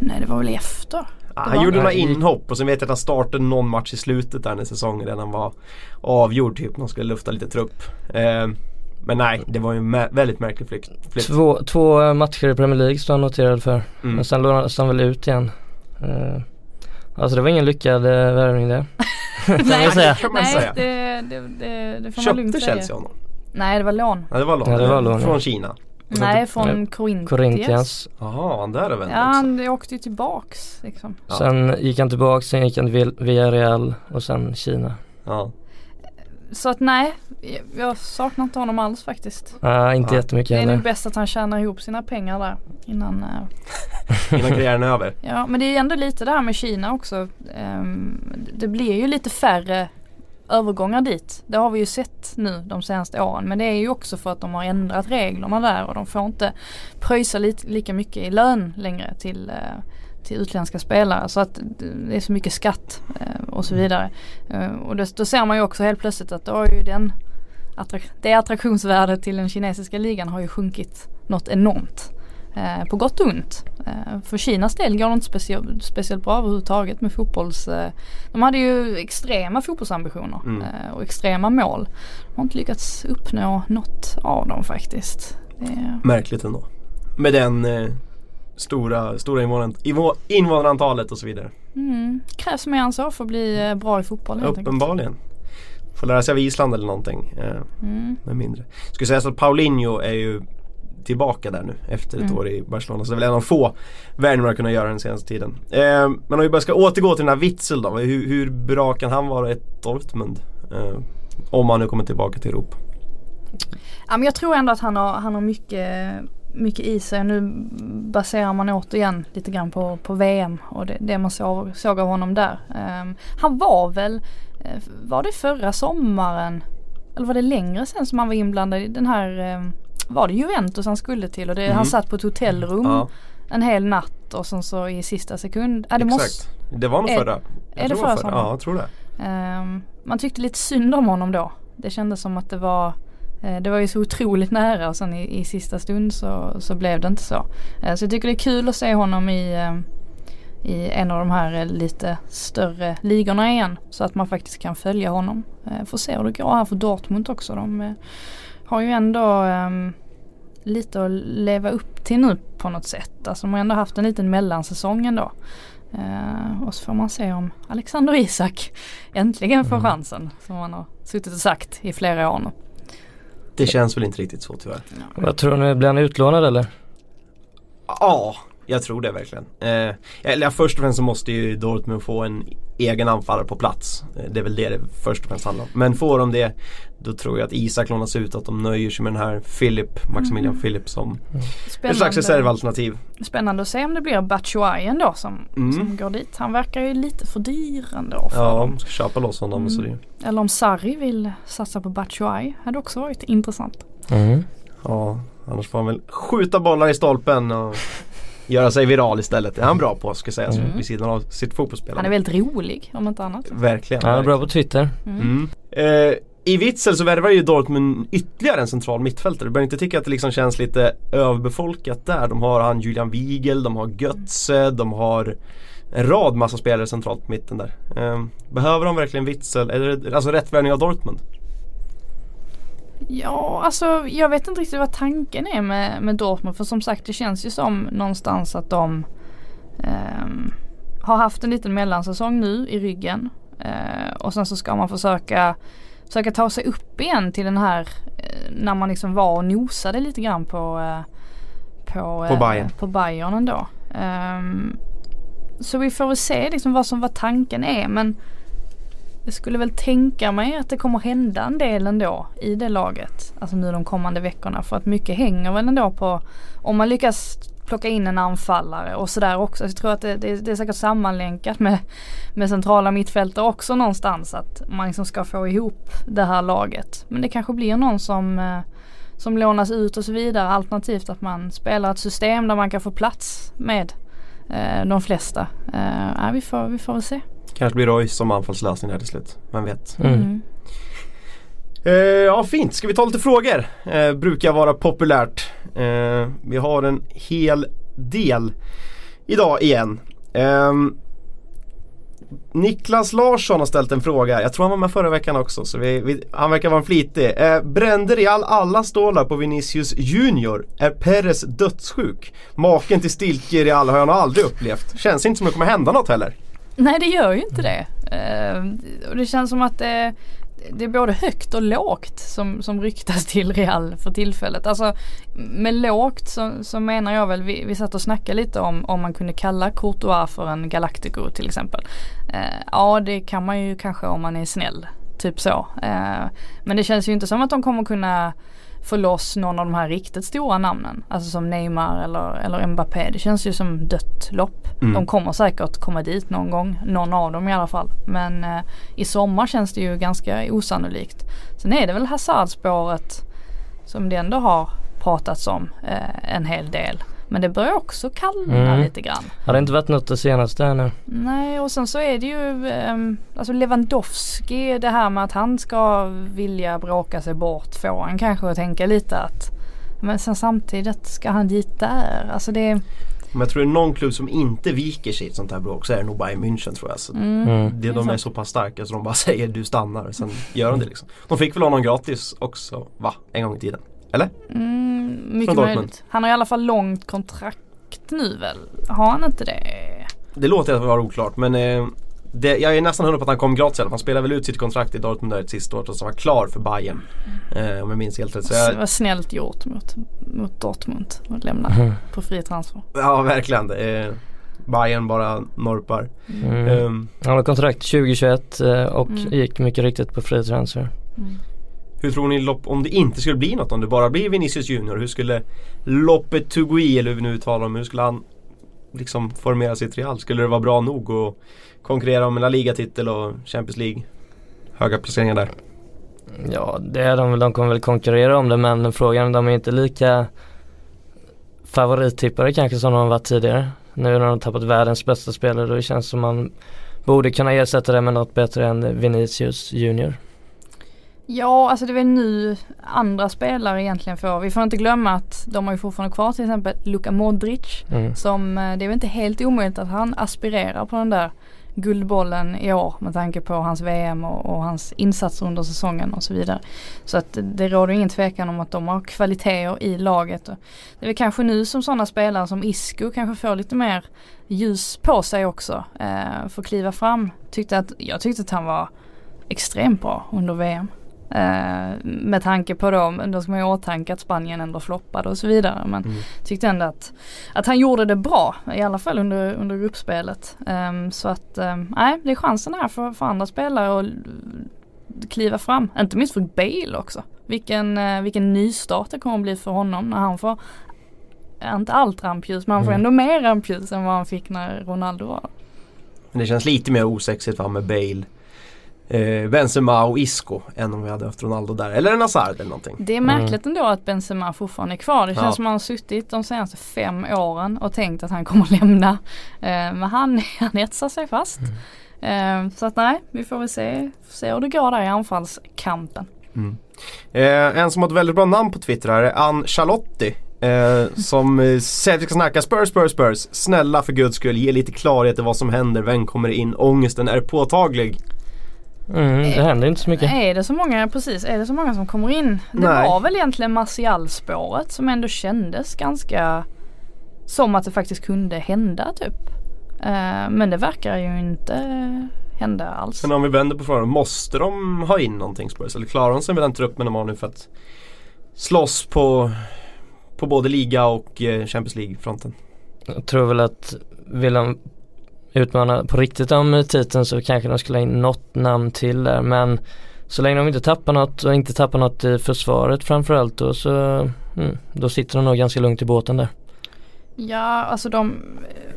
Nej det var väl efter. Ja, Det han gjorde några inhopp och sen vet jag att han startade någon match i slutet där när säsongen redan var avgjord typ. De skulle lufta lite trupp. Eh, men nej, det var ju en mä- väldigt märklig flykt. flykt. Två, två matcher i Premier League står han noterad för. Mm. Men sen lånades han väl ut igen. Uh, alltså det var ingen lyckad uh, värvning det. nej, säga. kan man nej säga. Det, det, det, det får man lugnt Köpte säga. Chelsea honom? Nej det var lån. Ja det var lån. Ja, det var lån, ja. Från Kina. Nej från Nej, Corinthians. Corinthians. Jaha, han där har vänt Ja han åkte ju tillbaks liksom. Ja. Sen gick han tillbaka, sen gick han till Villarreal och sen Kina. Ja. Så att nej, jag saknar inte honom alls faktiskt. Nej, inte Ja. jättemycket Det är nog bäst att han tjänar ihop sina pengar där innan eh, Innan karriären är över. Ja men det är ändå lite det här med Kina också. Ehm, det blir ju lite färre övergångar dit. Det har vi ju sett nu de senaste åren. Men det är ju också för att de har ändrat reglerna där och de får inte pröjsa lite, lika mycket i lön längre till, eh, till utländska spelare. Så att det är så mycket skatt eh, och så vidare. Eh, och då, då ser man ju också helt plötsligt att då har ju den attrak- det attraktionsvärdet till den kinesiska ligan har ju sjunkit något enormt. Eh, på gott och ont. Eh, för Kinas del går det inte specie- speciellt bra överhuvudtaget med fotbolls... Eh, de hade ju extrema fotbollsambitioner Mm. eh, och extrema mål. De har inte lyckats uppnå något av dem faktiskt. Märkligt ändå. Med den stora, stora invånar, invå- invånarantalet och så vidare. mm, krävs mer än så för att bli eh, bra i fotboll. Uppenbarligen. Får lära sig av Island eller någonting. Eh, Mm. med mindre. Ska säga så att Paulinho är ju tillbaka där nu efter ett Mm. år i Barcelona. Så det är väl en av få värvningar man kunnat göra den senaste tiden. Eh, men om vi bara ska återgå till den här Witzel då. Hur, hur bra kan han vara i ett Dortmund? Eh, om han nu kommer tillbaka till Europa. Ja, men jag tror ändå att han har, han har mycket, mycket i sig. Nu baserar man återigen lite grann på, på VM och det, det man såg, såg av honom där. Ehm, han var väl, eh, var det förra sommaren eller var det längre sen som han var inblandad i den här, ehm, var det Juventus han skulle till och det, Mhm. han satt på ett hotellrum Ja, en hel natt och sen så i sista sekund, ja, det måste, exakt. Det var nog förra. Jag är det förra sommaren? Ja, jag tror det. Ehm, man tyckte lite synd om honom då. Det kändes som att det var det var ju så otroligt nära och sen i, i sista stund så, så blev det inte så. Eh, så jag tycker det är kul att se honom i, eh, i en av de här eh, lite större ligorna igen. Så att man faktiskt kan följa honom. Eh, får se hur det går här för Dortmund också. De eh, har ju ändå ehm, lite att leva upp till nu på något sätt. Alltså de har ändå haft en liten mellansäsong ändå. Eh, och så får man se om Alexander Isak äntligen får Mm. chansen. Som han har suttit och sagt i flera år nu. Det känns väl inte riktigt så tyvärr. Vad tror ni, blir han utlånad eller? Ja, jag tror det verkligen. Eh, eller ja, först och främst så måste ju Dortmund få en egen anfallare på plats. Eh, det är väl det det först och främst handlar om. Men får de det då tror jag att Isak lånas ut att de nöjer sig med den här Philip, Maximilian Mm. Philip som ett slags Spännande, reservalternativ. spännande att se om det blir Batshuayi ändå som, Mm. som går dit. Han verkar ju lite för dyr ändå för Ja, dem. de ska köpa loss honom. Mm. Så det, Eller om Sarri vill satsa på Batshuayi. Hade också varit intressant. Mm. ja, annars får han väl skjuta bollar i stolpen och göra sig viral istället. Det är han bra på ska sägas Mm. vid sidan av sitt fotbollsspelande. Han är väldigt rolig om inte annat. Verkligen. Han är bra på Twitter. Mm. Mm. Eh, I Witzel så värvar ju Dortmund ytterligare en central mittfältare. Du börjar inte tycka att det liksom känns lite överbefolkat där. De har han Julian Wiegel, de har Götze, de har en rad massa spelare centralt på mitten där. Eh, behöver de verkligen Witzel? Är det alltså rätt värvning av Dortmund? Ja, alltså jag vet inte riktigt vad tanken är med, med Dortmund. För som sagt det känns ju som någonstans att de ehm, har haft en liten mellansäsong nu i ryggen. Eh, och sen så ska man försöka, försöka ta sig upp igen till den här eh, när man liksom var och nosade lite grann på eh, på, På Bayern. på Bayern ändå. Ehm, så vi får väl se liksom vad som vad tanken är men jag skulle väl tänka mig att det kommer hända en del ändå i det laget. Alltså nu de kommande veckorna. För att mycket hänger väl ändå på om man lyckas plocka in en anfallare och sådär också. Jag tror att det, det, det är säkert sammanlänkat med, med centrala mittfältare också någonstans. Att man liksom ska få ihop det här laget. Men det kanske blir någon som, eh, som lånas ut och så vidare. Alternativt att man spelar ett system där man kan få plats med eh, de flesta. Eh, vi, får, vi får väl se. Kanske blir Roy som anfallslösning där till slut. Vem vet? Mm. Eh, ja fint, ska vi ta lite frågor? Eh, brukar vara populärt. Eh, vi har en hel del idag igen. Ehm, Niklas Larsson har ställt en fråga. Jag tror han var med förra veckan också. Så vi, vi, han verkar vara en flitig. Eh, brände Real alla stålar på Vinicius Junior? Är Perez dödssjuk? Maken till stiltje i Real har jag nog aldrig upplevt. Känns inte som det kommer hända något heller. Nej det gör ju inte det. Ehm, och det känns som att det, det är både högt och lågt som, som ryktas till Real för tillfället. Alltså med lågt så, så menar jag väl, vi, vi satt och snackade lite om om man kunde kalla Courtois för en Galactico till exempel. Ehm, ja det kan man ju kanske om man är snäll. Typ så. Ehm, men det känns ju inte som att de kommer kunna få loss någon av de här riktigt stora namnen. Alltså som Neymar eller, eller Mbappé. Det känns ju som dött lopp. Mm. De kommer säkert komma dit någon gång. Någon av dem i alla fall. Men eh, i sommar känns det ju ganska osannolikt. Sen är det väl Hazard-spåret som det ändå har pratats om eh, en hel del. Men det börjar också kallna mm. lite grann. Har det inte varit något det senaste ännu? Nej och sen så är det ju um, alltså Lewandowski det här med att han ska vilja bråka sig bort får han kanske att tänka lite att men sen samtidigt ska han dit där. Alltså det men jag tror det är någon klubb som inte viker sig i ett sånt här bråk så är det nog Bayern München tror jag. Så mm. mm. det, de är så pass starka så de bara säger du stannar. Sen gör de det liksom. De fick väl honom gratis också va? En gång i tiden. Eller? Mm, mycket möjligt. Han har i alla fall långt kontrakt nu väl? Har han inte det? Det låter att vara oklart men eh, det, jag är nästan hundra på att han kom gratis Han spelar väl ut sitt kontrakt i Dortmund där ett sista år och så var klar för Bayern. Eh, om jag minns helt rätt. Så jag... Det var snällt gjort mot, mot Dortmund att lämna mm. på fri transfer. Ja verkligen. Eh, Bayern bara norpar. Mm. Um, han har kontrakt 2021 eh, och mm. gick mycket riktigt på fri transfer. Hur tror ni lopp, om det inte skulle bli något, om det bara blir Vinicius Junior, hur skulle loppet Tugui, eller hur vi nu uttalar om, hur skulle han liksom formera sitt Real? Skulle det vara bra nog att konkurrera om en La Liga-titel och Champions League? Höga placeringar där. Ja, det är de väl. De kommer väl konkurrera om det men frågan, de är inte lika favorittippare kanske som de varit tidigare. Nu när de tappat världens bästa spelare då känns det som man borde kunna ersätta det med något bättre än Vinicius Junior. Ja, alltså det är väl nu andra spelare egentligen får. Vi får inte glömma att de har ju fortfarande kvar till exempel Luka Modric. Mm. Som, eh, det är väl inte helt omöjligt att han aspirerar på den där Guldbollen i år med tanke på hans VM och, och, hans insatser under säsongen och så vidare. Så att det råder ingen tvekan om att de har kvaliteter i laget. Det är väl kanske nu som sådana spelare som Isco kanske får lite mer ljus på sig också. Eh, att kliva fram. Tyckte att, jag tyckte att han var extremt bra under VM. Eh, med tanke på då, då ska man ju åtanke att Spanien ändå floppade och så vidare. Men mm. tyckte ändå att, att han gjorde det bra. I alla fall under, under gruppspelet. Um, så att um, nej, det är chansen här för, för andra spelare att kliva fram. Inte minst för Bale också. Vilken, uh, vilken nystart det kommer att bli för honom när han får inte allt rampljus men han får mm. ändå mer rampljus än vad han fick när Ronaldo var. Men det känns lite mer osexigt va med Bale eh, Benzema och Isco än om vi hade haft Ronaldo där. Eller en Hazard eller någonting. Det är märkligt mm. ändå att Benzema fortfarande är kvar. Det känns ja. som han har suttit de senaste fem åren och tänkt att han kommer lämna. Eh, men han, han etsar sig fast. Mm. Eh, så att nej, vi får väl se, se hur det går där i anfallskampen. Mm. Eh, en som har ett väldigt bra namn på Twitter här är Ann Charlotti. Eh, som eh, säger att vi ska snacka Spurs, Spurs, Spurs. Snälla för guds skull, ge lite klarhet i vad som händer. Vem kommer in? Ångesten är påtaglig. Mm, det händer inte så mycket. Är det så många, precis, är det så många som kommer in? Det Nej. var väl egentligen Martial-spåret som ändå kändes ganska som att det faktiskt kunde hända typ. Uh, men det verkar ju inte hända alls. Men om vi vänder på frågan, måste de ha in någonting Spurs? Eller klarar de sig med den truppen de har nu för att slåss på, på både liga och eh, Champions League-fronten? Jag tror väl att vill de utmana på riktigt om titeln så kanske de skulle ha in något namn till där men så länge de inte tappar något och inte tappar något i försvaret framförallt då så mm, då sitter de nog ganska lugnt i båten där. Ja alltså de,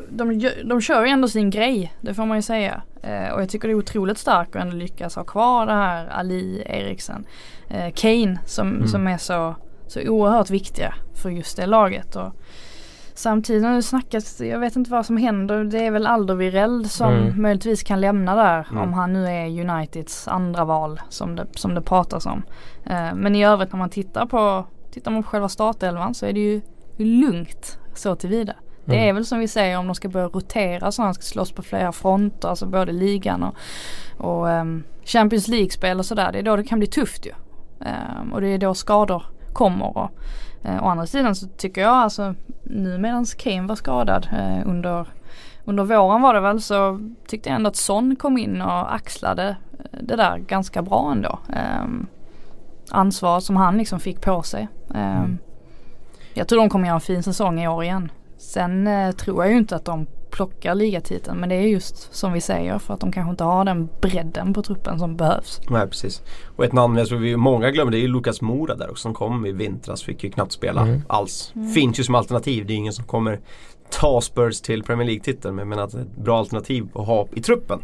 de, de kör ju ändå sin grej, det får man ju säga. Eh, och jag tycker det är otroligt starkt att ändå lyckas ha kvar det här Ali Eriksen. Eh, Kane som, mm. som är så, så oerhört viktiga för just det laget. Och, Samtidigt har det snackats, jag vet inte vad som händer. Det är väl Alderweireld som mm. möjligtvis kan lämna där. Mm. Om han nu är Uniteds andra val som det, som det pratas om. Uh, men i övrigt när man tittar på, tittar man på själva startelvan så är det ju lugnt så tillvida. Det mm. är väl som vi säger om de ska börja rotera så han ska slåss på flera fronter. Alltså både ligan och, och um, Champions League-spel och sådär. Det är då det kan bli tufft ju. Um, och det är då skador kommer. Och, eh, å andra sidan så tycker jag alltså nu medan Kane var skadad eh, under under våren var det väl så tyckte jag ändå att Son kom in och axlade det där ganska bra ändå. Um, ansvar som han liksom fick på sig. Um, mm. Jag tror de kommer göra en fin säsong i år igen. Sen uh, tror jag ju inte att de plockar ligatiteln men det är just som vi säger för att de kanske inte har den bredden på truppen som behövs. Nej precis. Och ett namn jag tror vi många glömmer det är ju Lukas Mora där också som kom i vintras. Fick ju knappt spela mm. alls. Mm. Finns ju som alternativ. Det är ingen som kommer ta Spurs till Premier League-titeln men att det är ett bra alternativ att ha i truppen.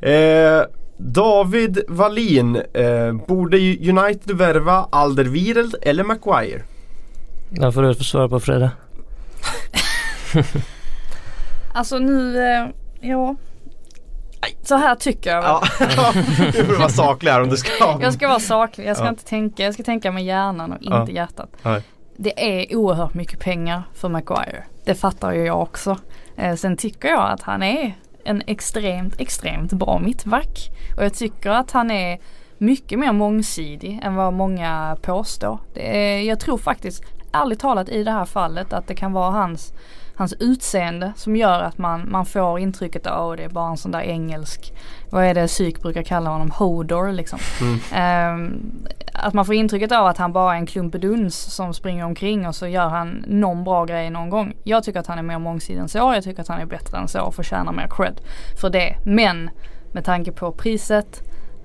Eh, David Wallin, eh, borde United värva Alderweireld eller Maguire? Den får du svara på Freda. alltså nu, eh, ja. Så här tycker jag. Ja. du får vara saklig här om du ska. jag ska vara saklig, jag ska ja. inte tänka, jag ska tänka med hjärnan och inte ja. hjärtat. Nej. Det är oerhört mycket pengar för Maguire. Det fattar ju jag också. Eh, sen tycker jag att han är en extremt, extremt bra mittback. Och jag tycker att han är mycket mer mångsidig än vad många påstår. Är, jag tror faktiskt, ärligt talat i det här fallet, att det kan vara hans, hans utseende som gör att man, man får intrycket av att det är bara en sån där engelsk, vad är det psyk brukar kalla honom, hodor liksom. Mm. Um, att man får intrycket av att han bara är en klumpeduns som springer omkring och så gör han någon bra grej någon gång. Jag tycker att han är mer mångsidig än så. Jag tycker att han är bättre än så och förtjänar mer cred för det. Men med tanke på priset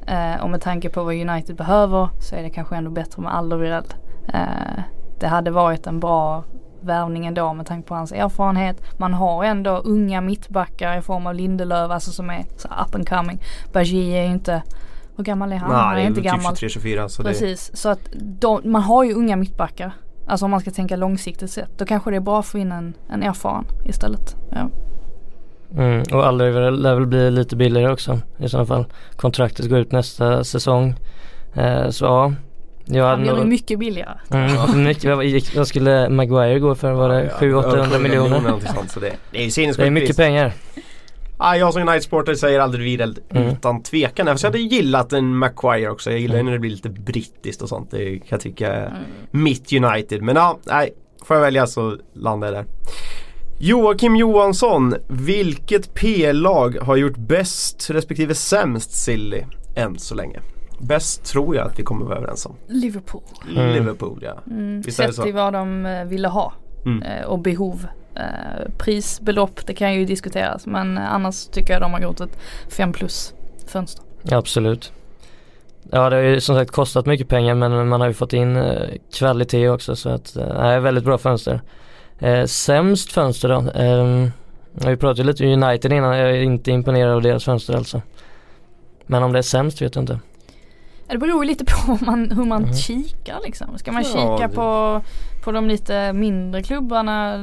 eh, och med tanke på vad United behöver så är det kanske ändå bättre med Alderweireld. Eh, det hade varit en bra värvning ändå med tanke på hans erfarenhet. Man har ändå unga mittbackar i form av Lindelöf, alltså som är så up and coming. Bajie är ju inte hur gammal är han? Nej, han är inte typ gammal. 23-24. Så Precis, det... så att de, man har ju unga mittbackar. Alltså om man ska tänka långsiktigt sett. Då kanske det är bra att få in en, en erfaren istället. Ja. Mm, och Aller lär väl bli lite billigare också i sådana fall. Kontraktet går ut nästa säsong. Eh, så ja. Jag Han blir nog mycket billigare. Mm, mycket, vad skulle Maguire gå för? Var det ja, 700-800 miljoner? miljoner sånt, så det, det är, det är mycket pengar. Ah, jag som United-supporter säger aldrig Wideld mm. utan tvekan. Jag hade gillat en Maguire också. Jag gillar mm. när det blir lite brittiskt och sånt. Det kan jag tycka är mm. mitt United. Men ja, nej. Får jag välja så landar jag där. Joakim Johansson, vilket P-lag har gjort bäst respektive sämst Silly än så länge? Bäst tror jag att vi kommer vara överens om. Liverpool. Liverpool ja. Mm. Visst Sett i vad de eh, ville ha mm. Eh, och behov Eh, prisbelopp det kan ju diskuteras men annars tycker jag de har gjort ett 5 plus fönster. Absolut. Ja det har ju som sagt kostat mycket pengar men man har ju fått in kvalitet också så att det är väldigt bra fönster. Sämst fönster då? Eh, har ju pratat lite om United innan, jag är inte imponerad av deras fönster alltså. Men om det är sämst vet jag inte. Det beror lite på hur man, hur man mm. kikar liksom. Ska man ja, kika det... på, på de lite mindre klubbarna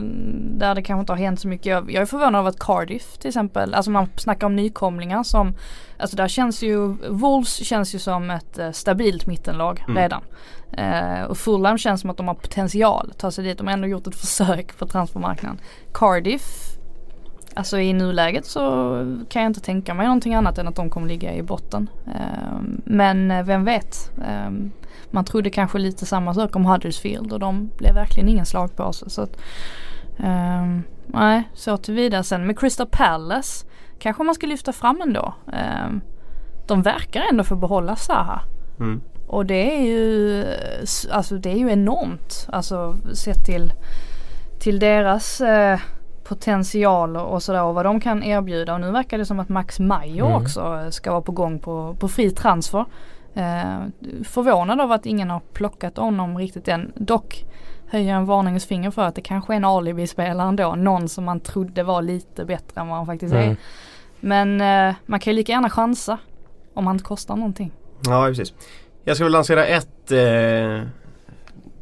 där det kanske inte har hänt så mycket. Jag, jag är förvånad över att Cardiff till exempel, alltså man snackar om nykomlingar som, alltså där känns ju, Wolves känns ju som ett uh, stabilt mittenlag mm. redan. Uh, och Fulham känns som att de har potential att ta sig dit. De har ändå gjort ett försök på transfermarknaden. Cardiff Alltså i nuläget så kan jag inte tänka mig någonting annat än att de kommer ligga i botten. Ehm, men eh, vem vet. Ehm, man trodde kanske lite samma sak om Huddersfield och de blev verkligen ingen slag på sig. Så att, um, nej, så tillvida. Sen med Crystal Palace kanske man ska lyfta fram ändå. De verkar ändå få behålla Zaha. Mm. Och det är ju, alltså det är ju enormt. Alltså sett till, till deras uh, potential och sådär och vad de kan erbjuda. Och nu verkar det som att Max Mayo mm. också ska vara på gång på, på fri transfer. Eh, förvånad av att ingen har plockat honom riktigt än. Dock höjer en varningens finger för att det kanske är en alibi-spelare ändå. Någon som man trodde var lite bättre än vad han faktiskt mm. är. Men eh, man kan ju lika gärna chansa om han inte kostar någonting. Ja precis. Jag ska väl lansera ett eh,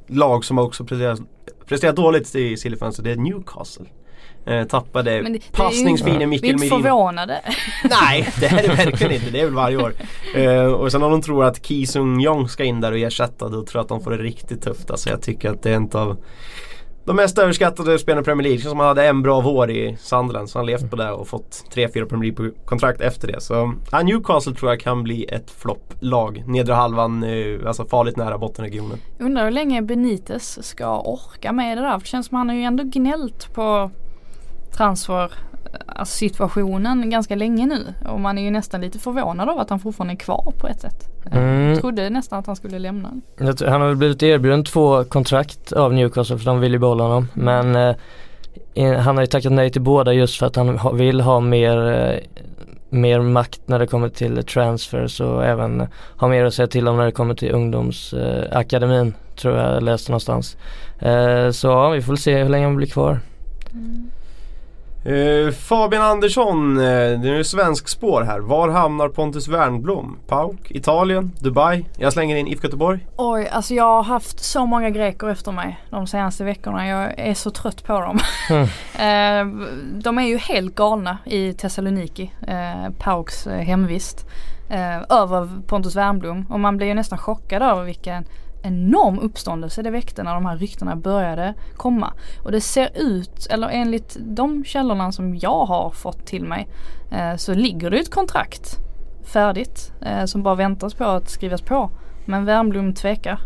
lag som också presterat, presterat dåligt i Sillyfönster. Det är Newcastle. Eh, tappade det, passningsfinen Mikkel Merino. Vi är inte förvånade. Nej det är det verkligen inte. Det är väl varje år. Eh, och sen om de tror att Ki Sung Jong ska in där och ersätta då tror jag att de får det riktigt tufft. Alltså jag tycker att det är en av de mest överskattade spelarna i Premier League. Som hade en bra vår i Sunderland. Så han levt på det och fått 3-4 Premier League-kontrakt efter det. Så ja, Newcastle tror jag kan bli ett flopplag. Nedre halvan, eh, alltså farligt nära bottenregionen. Undrar hur länge Benitez ska orka med det där. För det känns som att han har ju ändå gnällt på transfer alltså, situationen ganska länge nu och man är ju nästan lite förvånad av att han fortfarande är kvar på ett sätt. Mm. Jag trodde nästan att han skulle lämna. Han har väl blivit erbjuden två kontrakt av Newcastle för de vill ju behålla honom men eh, han har ju tackat nej till båda just för att han vill ha mer eh, mer makt när det kommer till transfers och även ha mer att säga till om när det kommer till ungdomsakademin eh, tror jag läste någonstans. Eh, så ja, vi får se hur länge han blir kvar. Mm. Uh, Fabian Andersson, uh, det är svensk spår här. Var hamnar Pontus Wernbloom? Pauk, Italien, Dubai? Jag slänger in IFK Göteborg. Oj, alltså jag har haft så många greker efter mig de senaste veckorna. Jag är så trött på dem. Mm. uh, de är ju helt galna i Thessaloniki, uh, Pauks hemvist. över Pontus Wernbloom och man blir ju nästan chockad över vilken enorm uppståndelse det väckte när de här ryktena började komma. Och det ser ut, eller enligt de källorna som jag har fått till mig, eh, så ligger det ett kontrakt färdigt eh, som bara väntas på att skrivas på. Men Wernbloom tvekar.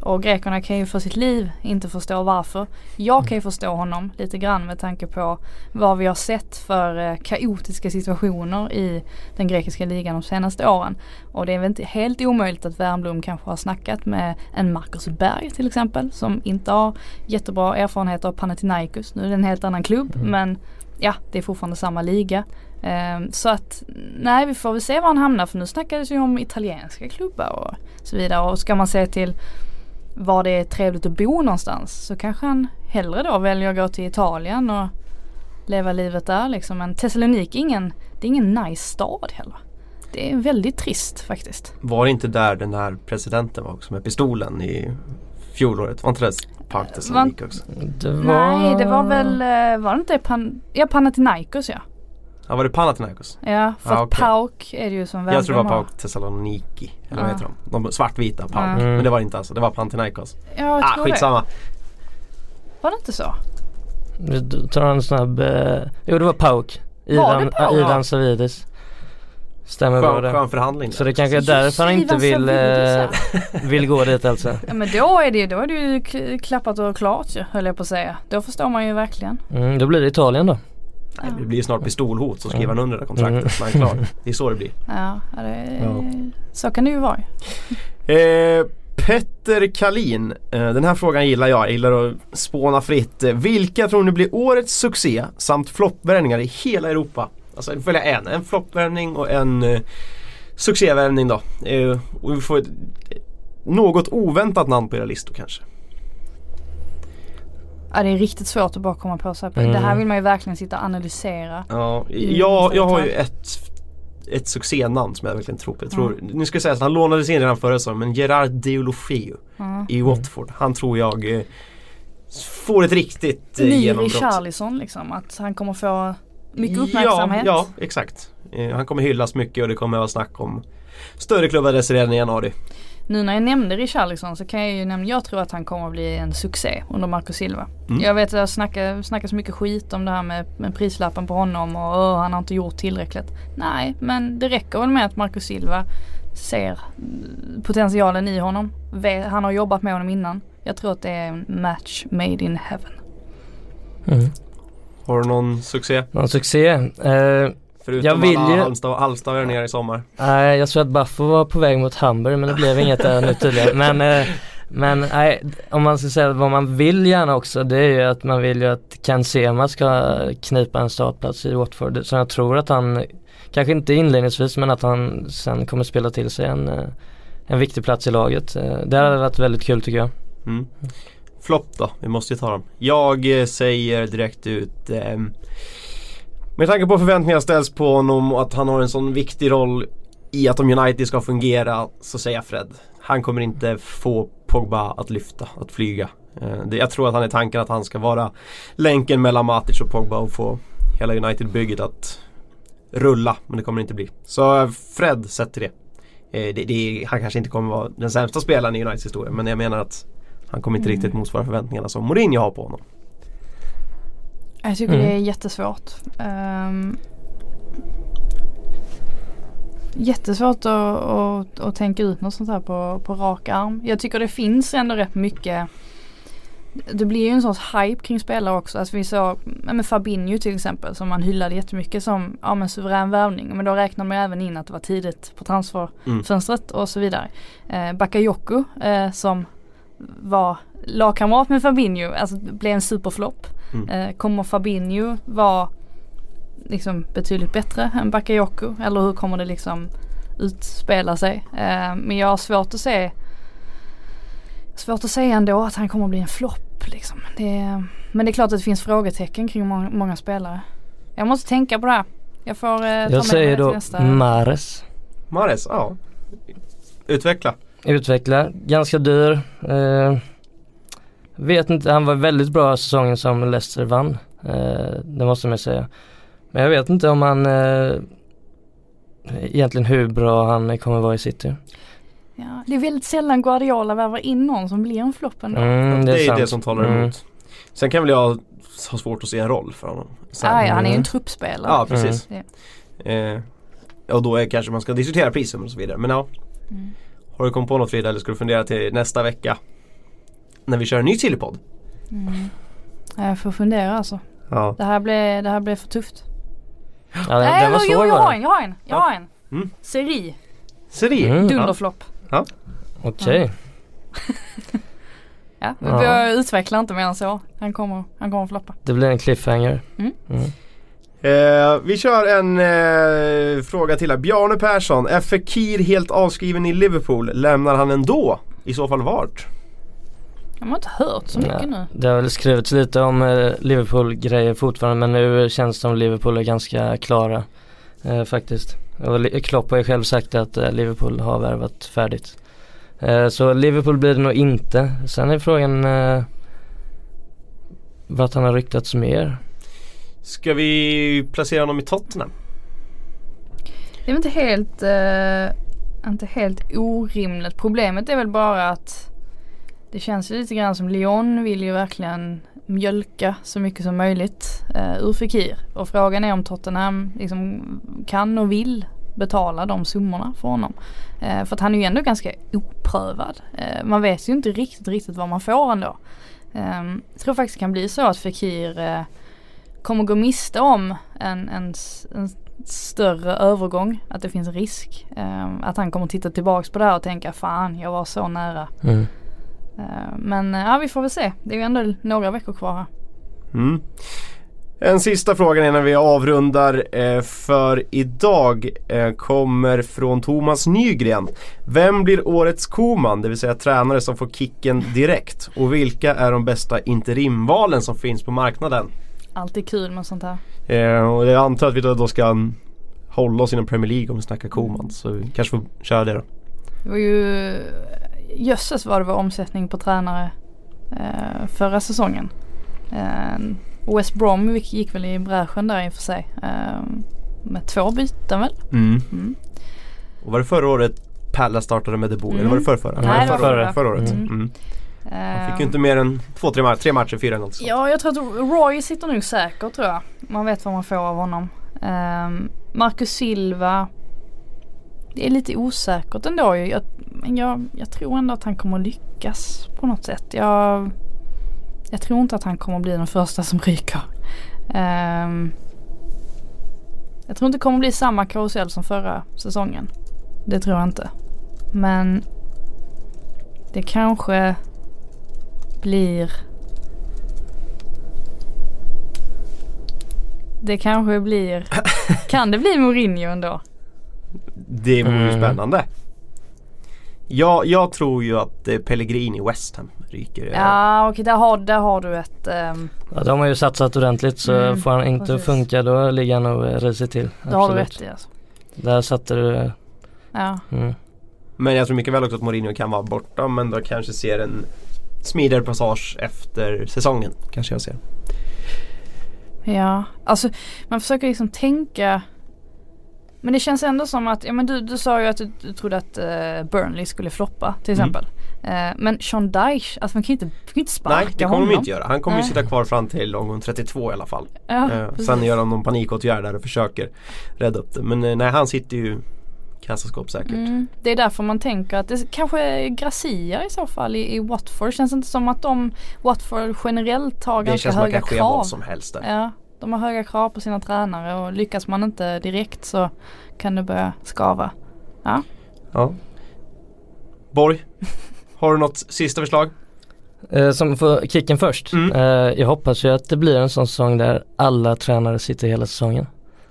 Och grekerna kan ju för sitt liv inte förstå varför. Jag kan ju förstå honom lite grann med tanke på vad vi har sett för eh, kaotiska situationer i den grekiska ligan de senaste åren. Och det är väl inte helt omöjligt att Wernbloom kanske har snackat med en Marcus Berg till exempel som inte har jättebra erfarenhet av Panathinaikos. Nu är det en helt annan klubb mm. men ja, det är fortfarande samma liga. Um, så att nej, vi får väl se var han hamnar för nu snackades ju om italienska klubbar och så vidare. Och ska man se till var det är trevligt att bo någonstans så kanske han hellre då väljer att gå till Italien och leva livet där liksom. Men Thessaloniki är ingen, det är ingen nice stad heller. Det är väldigt trist faktiskt. Var det inte där den där presidenten var också med pistolen i fjolåret? Var inte det Park Thessaloniki också? Det var... Nej det var väl, eh, var det inte Pan... ja Panathinaikos ja. Ja var det Panathinaikos? Ja för ah, okay. Pauk är det ju som Jag tror det var Pauk Thessaloniki. Eller vad heter de? De svartvita Pauk. Mm. Men det var det inte alltså. Det var Panathinaikos. Ja jag ah, tror skitsamma. Det. Var det inte så? Du tar en snabb, eh, jo det var Pauk. Ivan? Ivan Savidis. Stämmer skön, bra det. Skön förhandling. Så det kanske är därför han inte vill, eh, vill gå dit alltså. Ja men då är det, då är det ju klappat och klart ju höll jag på att säga. Då förstår man ju verkligen. Mm, då blir det Italien då. Nej, det blir snart pistolhot så skriver han under det kontraktet. Man är klar. Det är så det blir. Ja, det, ja. så kan det ju vara. Eh, Petter Kalin, eh, den här frågan gillar jag. Jag gillar att spåna fritt. Vilka tror ni blir årets succé samt floppvärvningar i hela Europa? Alltså välja en, en floppvärvning och en eh, succévärvning då. Eh, och vi får ett något oväntat namn på era listor kanske. Ja det är riktigt svårt att bara komma på så Mm. Det här vill man ju verkligen sitta och analysera. Ja, jag, jag har ju ett ett succénamn som jag verkligen tror på. Jag tror, mm. Nu ska jag säga att han lånades in redan förra säsongen men Gerard Deulofeu mm. i Watford. Han tror jag eh, får ett riktigt eh, Ny genombrott. Richarlison liksom. Att han kommer få mycket uppmärksamhet. Ja, ja exakt. Eh, han kommer hyllas mycket och det kommer att vara snack om större klubbar redan i januari. Nu när jag nämnde Richarlison så kan jag ju nämna, jag tror att han kommer att bli en succé under Marco Silva. Mm. Jag vet att jag snackar, snackar så mycket skit om det här med, med prislappen på honom och oh, han har inte gjort tillräckligt. Nej, men det räcker väl med att Marco Silva ser potentialen i honom. Han har jobbat med honom innan. Jag tror att det är en match made in heaven. Mm. Har du någon succé? Någon succé? Uh Förutom jag vill alla ju... Halmstad, Halmstad i sommar. Nej jag tror att Baffo var på väg mot Hamburg men det blev inget där nu tydligen. Men, eh, men nej, om man ska säga vad man vill gärna också det är ju att man vill ju att Ken Sema ska knipa en startplats i Watford. Så jag tror att han, kanske inte inledningsvis men att han sen kommer spela till sig en, eh, en viktig plats i laget. Eh, det hade varit väldigt kul tycker jag. Mm. Flopp då, vi måste ju ta dem. Jag säger direkt ut eh, med tanke på förväntningar ställs på honom och att han har en sån viktig roll i att om United ska fungera så säger jag Fred. Han kommer inte få Pogba att lyfta, att flyga. Eh, jag tror att han är tanken att han ska vara länken mellan Matic och Pogba och få hela United-bygget att rulla. Men det kommer det inte bli. Så eh, Fred sätter det. Eh, det, det. Han kanske inte kommer vara den sämsta spelaren i Uniteds historia men jag menar att han kommer inte mm. riktigt motsvara förväntningarna som Mourinho har på honom. Jag tycker mm. det är jättesvårt. Um, jättesvårt att, att, att, tänka ut något sånt här på, på rak arm. Jag tycker det finns ändå rätt mycket det blir ju en sorts hype kring spelare också. Alltså vi såg med Fabinho till exempel som man hyllade jättemycket som ja, men suverän värvning. Men då räknar man även in att det var tidigt på transferfönstret mm. och så vidare. Eh, Bakayoko eh, som var lagkamrat med Fabinho, alltså blev en superflopp. Mm. Eh, kommer Fabinho vara liksom betydligt bättre än Bakayoko? Eller hur kommer det liksom utspela sig? Eh, men jag har svårt att se Svårt att säga ändå att han kommer bli en flopp liksom. Det, men det är klart att det finns frågetecken kring många, många spelare. Jag måste tänka på det här. Jag får eh, ta Jag säger då nästa. Mares. Mares, ja. Utveckla. Utveckla, ganska dyr. Eh, vet inte, han var väldigt bra säsongen som Leicester vann. Eh, det måste man säga. Men jag vet inte om han eh, egentligen hur bra han kommer vara i City. Ja, det är väldigt sällan Guardiola värvar in någon som blir en flopp ändå. Mm, det, är, det, är det som talar mm. emot. Sen kan väl jag ha svårt att se en roll för honom. Sen, ah, ja, han är ju en mm. truppspelare. Ja, precis. Mm. Eh, och då är kanske man ska diskutera priset och så vidare. Men ja. Mm. Har du kommit på något Frida eller ska du fundera till nästa vecka? När vi kör en ny Sillypodd? Mm. Jag får fundera alltså. Ja. Det, här blev, det här blev för tufft. Ja, det, Nej, det var jo, jag har en, jag har en. Jag har en. Mm. Seri. Seri? Mm. Dunderflopp. Ja. Okej. Okay. ja, vi ja. utvecklar inte mer än så. Han kommer, han kommer floppa. Det blir en cliffhanger. Mm. Mm. Eh, vi kör en eh, fråga till här. Bjarne Persson, är Fekir helt avskriven i Liverpool? Lämnar han ändå? I så fall vart? Jag har inte hört så mycket ja, nu. Det har väl skrivits lite om eh, Liverpool-grejer fortfarande men nu känns det som Liverpool är ganska klara eh, faktiskt. Och Klopp har ju själv sagt att eh, Liverpool har värvat färdigt. Eh, så Liverpool blir det nog inte. Sen är frågan eh, vart han har ryktats mer. Ska vi placera honom i Tottenham? Det är inte helt, uh, inte helt orimligt. Problemet är väl bara att det känns lite grann som Lyon vill ju verkligen mjölka så mycket som möjligt eh, ur Fekir. Och frågan är om Tottenham liksom kan och vill betala de summorna för honom. Eh, för att han är ju ändå ganska oprövad. Eh, man vet ju inte riktigt, riktigt vad man får ändå. Eh, jag tror faktiskt det kan bli så att Fekir eh, kommer gå miste om en, en, en större övergång. Att det finns risk. Eh, att han kommer titta tillbaks på det här och tänka fan jag var så nära. Mm. Uh, men uh, ja vi får väl se. Det är ju ändå några veckor kvar här. Mm. En sista fråga innan vi avrundar eh, för idag eh, kommer från Thomas Nygren. Vem blir årets Koman, det vill säga tränare som får kicken direkt? Och vilka är de bästa interimvalen som finns på marknaden? Alltid kul med sånt här. Eh, och jag antar att vi då ska hålla oss inom Premier League om vi snackar Koman. Så vi kanske får köra det då. Det var ju Jösses vad det var omsättning på tränare eh, förra säsongen. Eh, West Brom gick väl i bräschen där i och för sig. Eh, med två byten väl. Mm. Mm. Och var det förra året Palla startade med debut? Mm. Eller var det förra, förra? Nej, det var förra, förra året. Mm. mm. Han fick ju inte mer än två, tre, matcher, tre matcher, fyra eller något Ja, jag tror att Roy sitter nog säkert tror jag. Man vet vad man får av honom. Um, Marcus Silva. Det är lite osäkert ändå. Jag, jag, jag tror ändå att han kommer lyckas på något sätt. Jag, jag tror inte att han kommer bli den första som ryker. Um, jag tror inte det kommer bli samma karusell som förra säsongen. Det tror jag inte. Men det kanske blir Det kanske blir Kan det bli Mourinho ändå? Det vore ju mm. spännande. Ja, jag tror ju att eh, Pellegrini West Ham ryker. Ja okej där, har, där har du ett um... Ja de har ju satsat ordentligt så mm, får han inte precis. funka då ligger han och risigt till. Det har du rätt i alltså. Där satte du Ja. Mm. Men jag tror mycket väl också att Mourinho kan vara borta men då kanske ser en smidigare passage efter säsongen. Kanske jag ser. Ja, alltså man försöker liksom tänka men det känns ändå som att, ja men du, du sa ju att du, du trodde att uh, Burnley skulle floppa till mm. exempel. Mm. Uh, men Sean Dyche, alltså man kan ju inte, man kan inte sparka Nej det kommer honom. de inte göra. Han kommer ju sitta kvar fram till omgång 32 i alla fall. Ja, uh, sen gör de någon panikåtgärd där och försöker rädda upp det. Men nej han sitter ju kassaskåp säkert. Mm, det är därför man tänker att det kanske är Gracia i så fall i, i Watford. Känns inte som att de Watford generellt har det ganska känns som man höga kan ske vad krav. som helst där. Ja, de har höga krav på sina tränare och lyckas man inte direkt så kan det börja skava. Ja. Ja. Borg, har du något sista förslag? Eh, som får kicken först. Mm. Eh, jag hoppas ju att det blir en sån säsong där alla tränare sitter hela säsongen.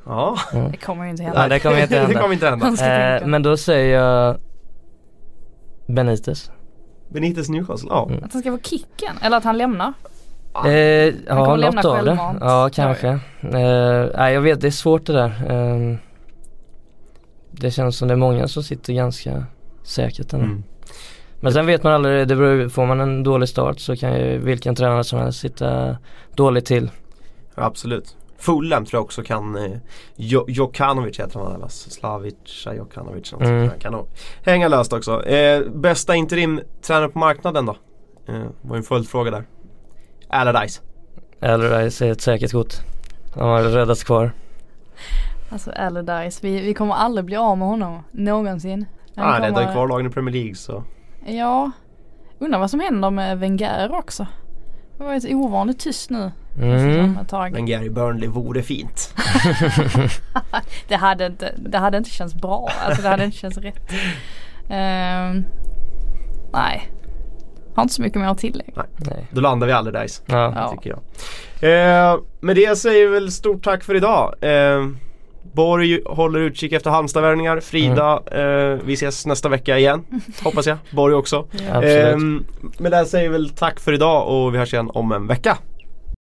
Ja, Mm. Det kommer ju inte hända. Nej, det kommer inte det hända. kommer inte hända. Eh, men då säger jag Benitez. Benitez Newcastle, ja. Mm. Att han ska vara kicken eller att han lämnar. Eh, ja, kommer lämna något av det. Ja, kanske. Eh, nej, jag vet, det är svårt det där. Eh, det känns som det är många som sitter ganska säkert ändå. Mm. Men sen vet man aldrig, det beror, får man en dålig start så kan ju vilken tränare som helst sitta dåligt till. Ja, absolut. Fulham tror jag också kan eh, jo, Jokanovic heter han eller Slavica Jokanovic Mm. kan nog hänga löst också. Eh, bästa interim-tränare på marknaden då? Eh, var en följdfråga där. Allardyce. Allardyce är ett säkert kort. Han har räddats kvar. Alltså Allardyce, vi, vi kommer aldrig bli av med honom någonsin. Han räddar ju kommer- kvar lagen i Premier League så. Ja, undrar vad som händer med Wenger också. Det var ju ovanligt tyst nu. Mm. Ett. Men Gary Burnley vore fint. Det hade inte, det hade inte känts bra. Alltså det hade inte känts rätt. Ehm, nej. Har inte så mycket mer att tillägga. Nej. Då landar vi Allardyce. Ja. Ja. Tycker jag. Eh, med det säger vi väl stort tack för idag. Eh, Borg håller utkik efter Halmstadvärvningar. Frida, eh, vi ses nästa vecka igen. Hoppas jag. Borg också. Absolut. Eh, med det säger väl tack för idag och vi hörs igen om en vecka.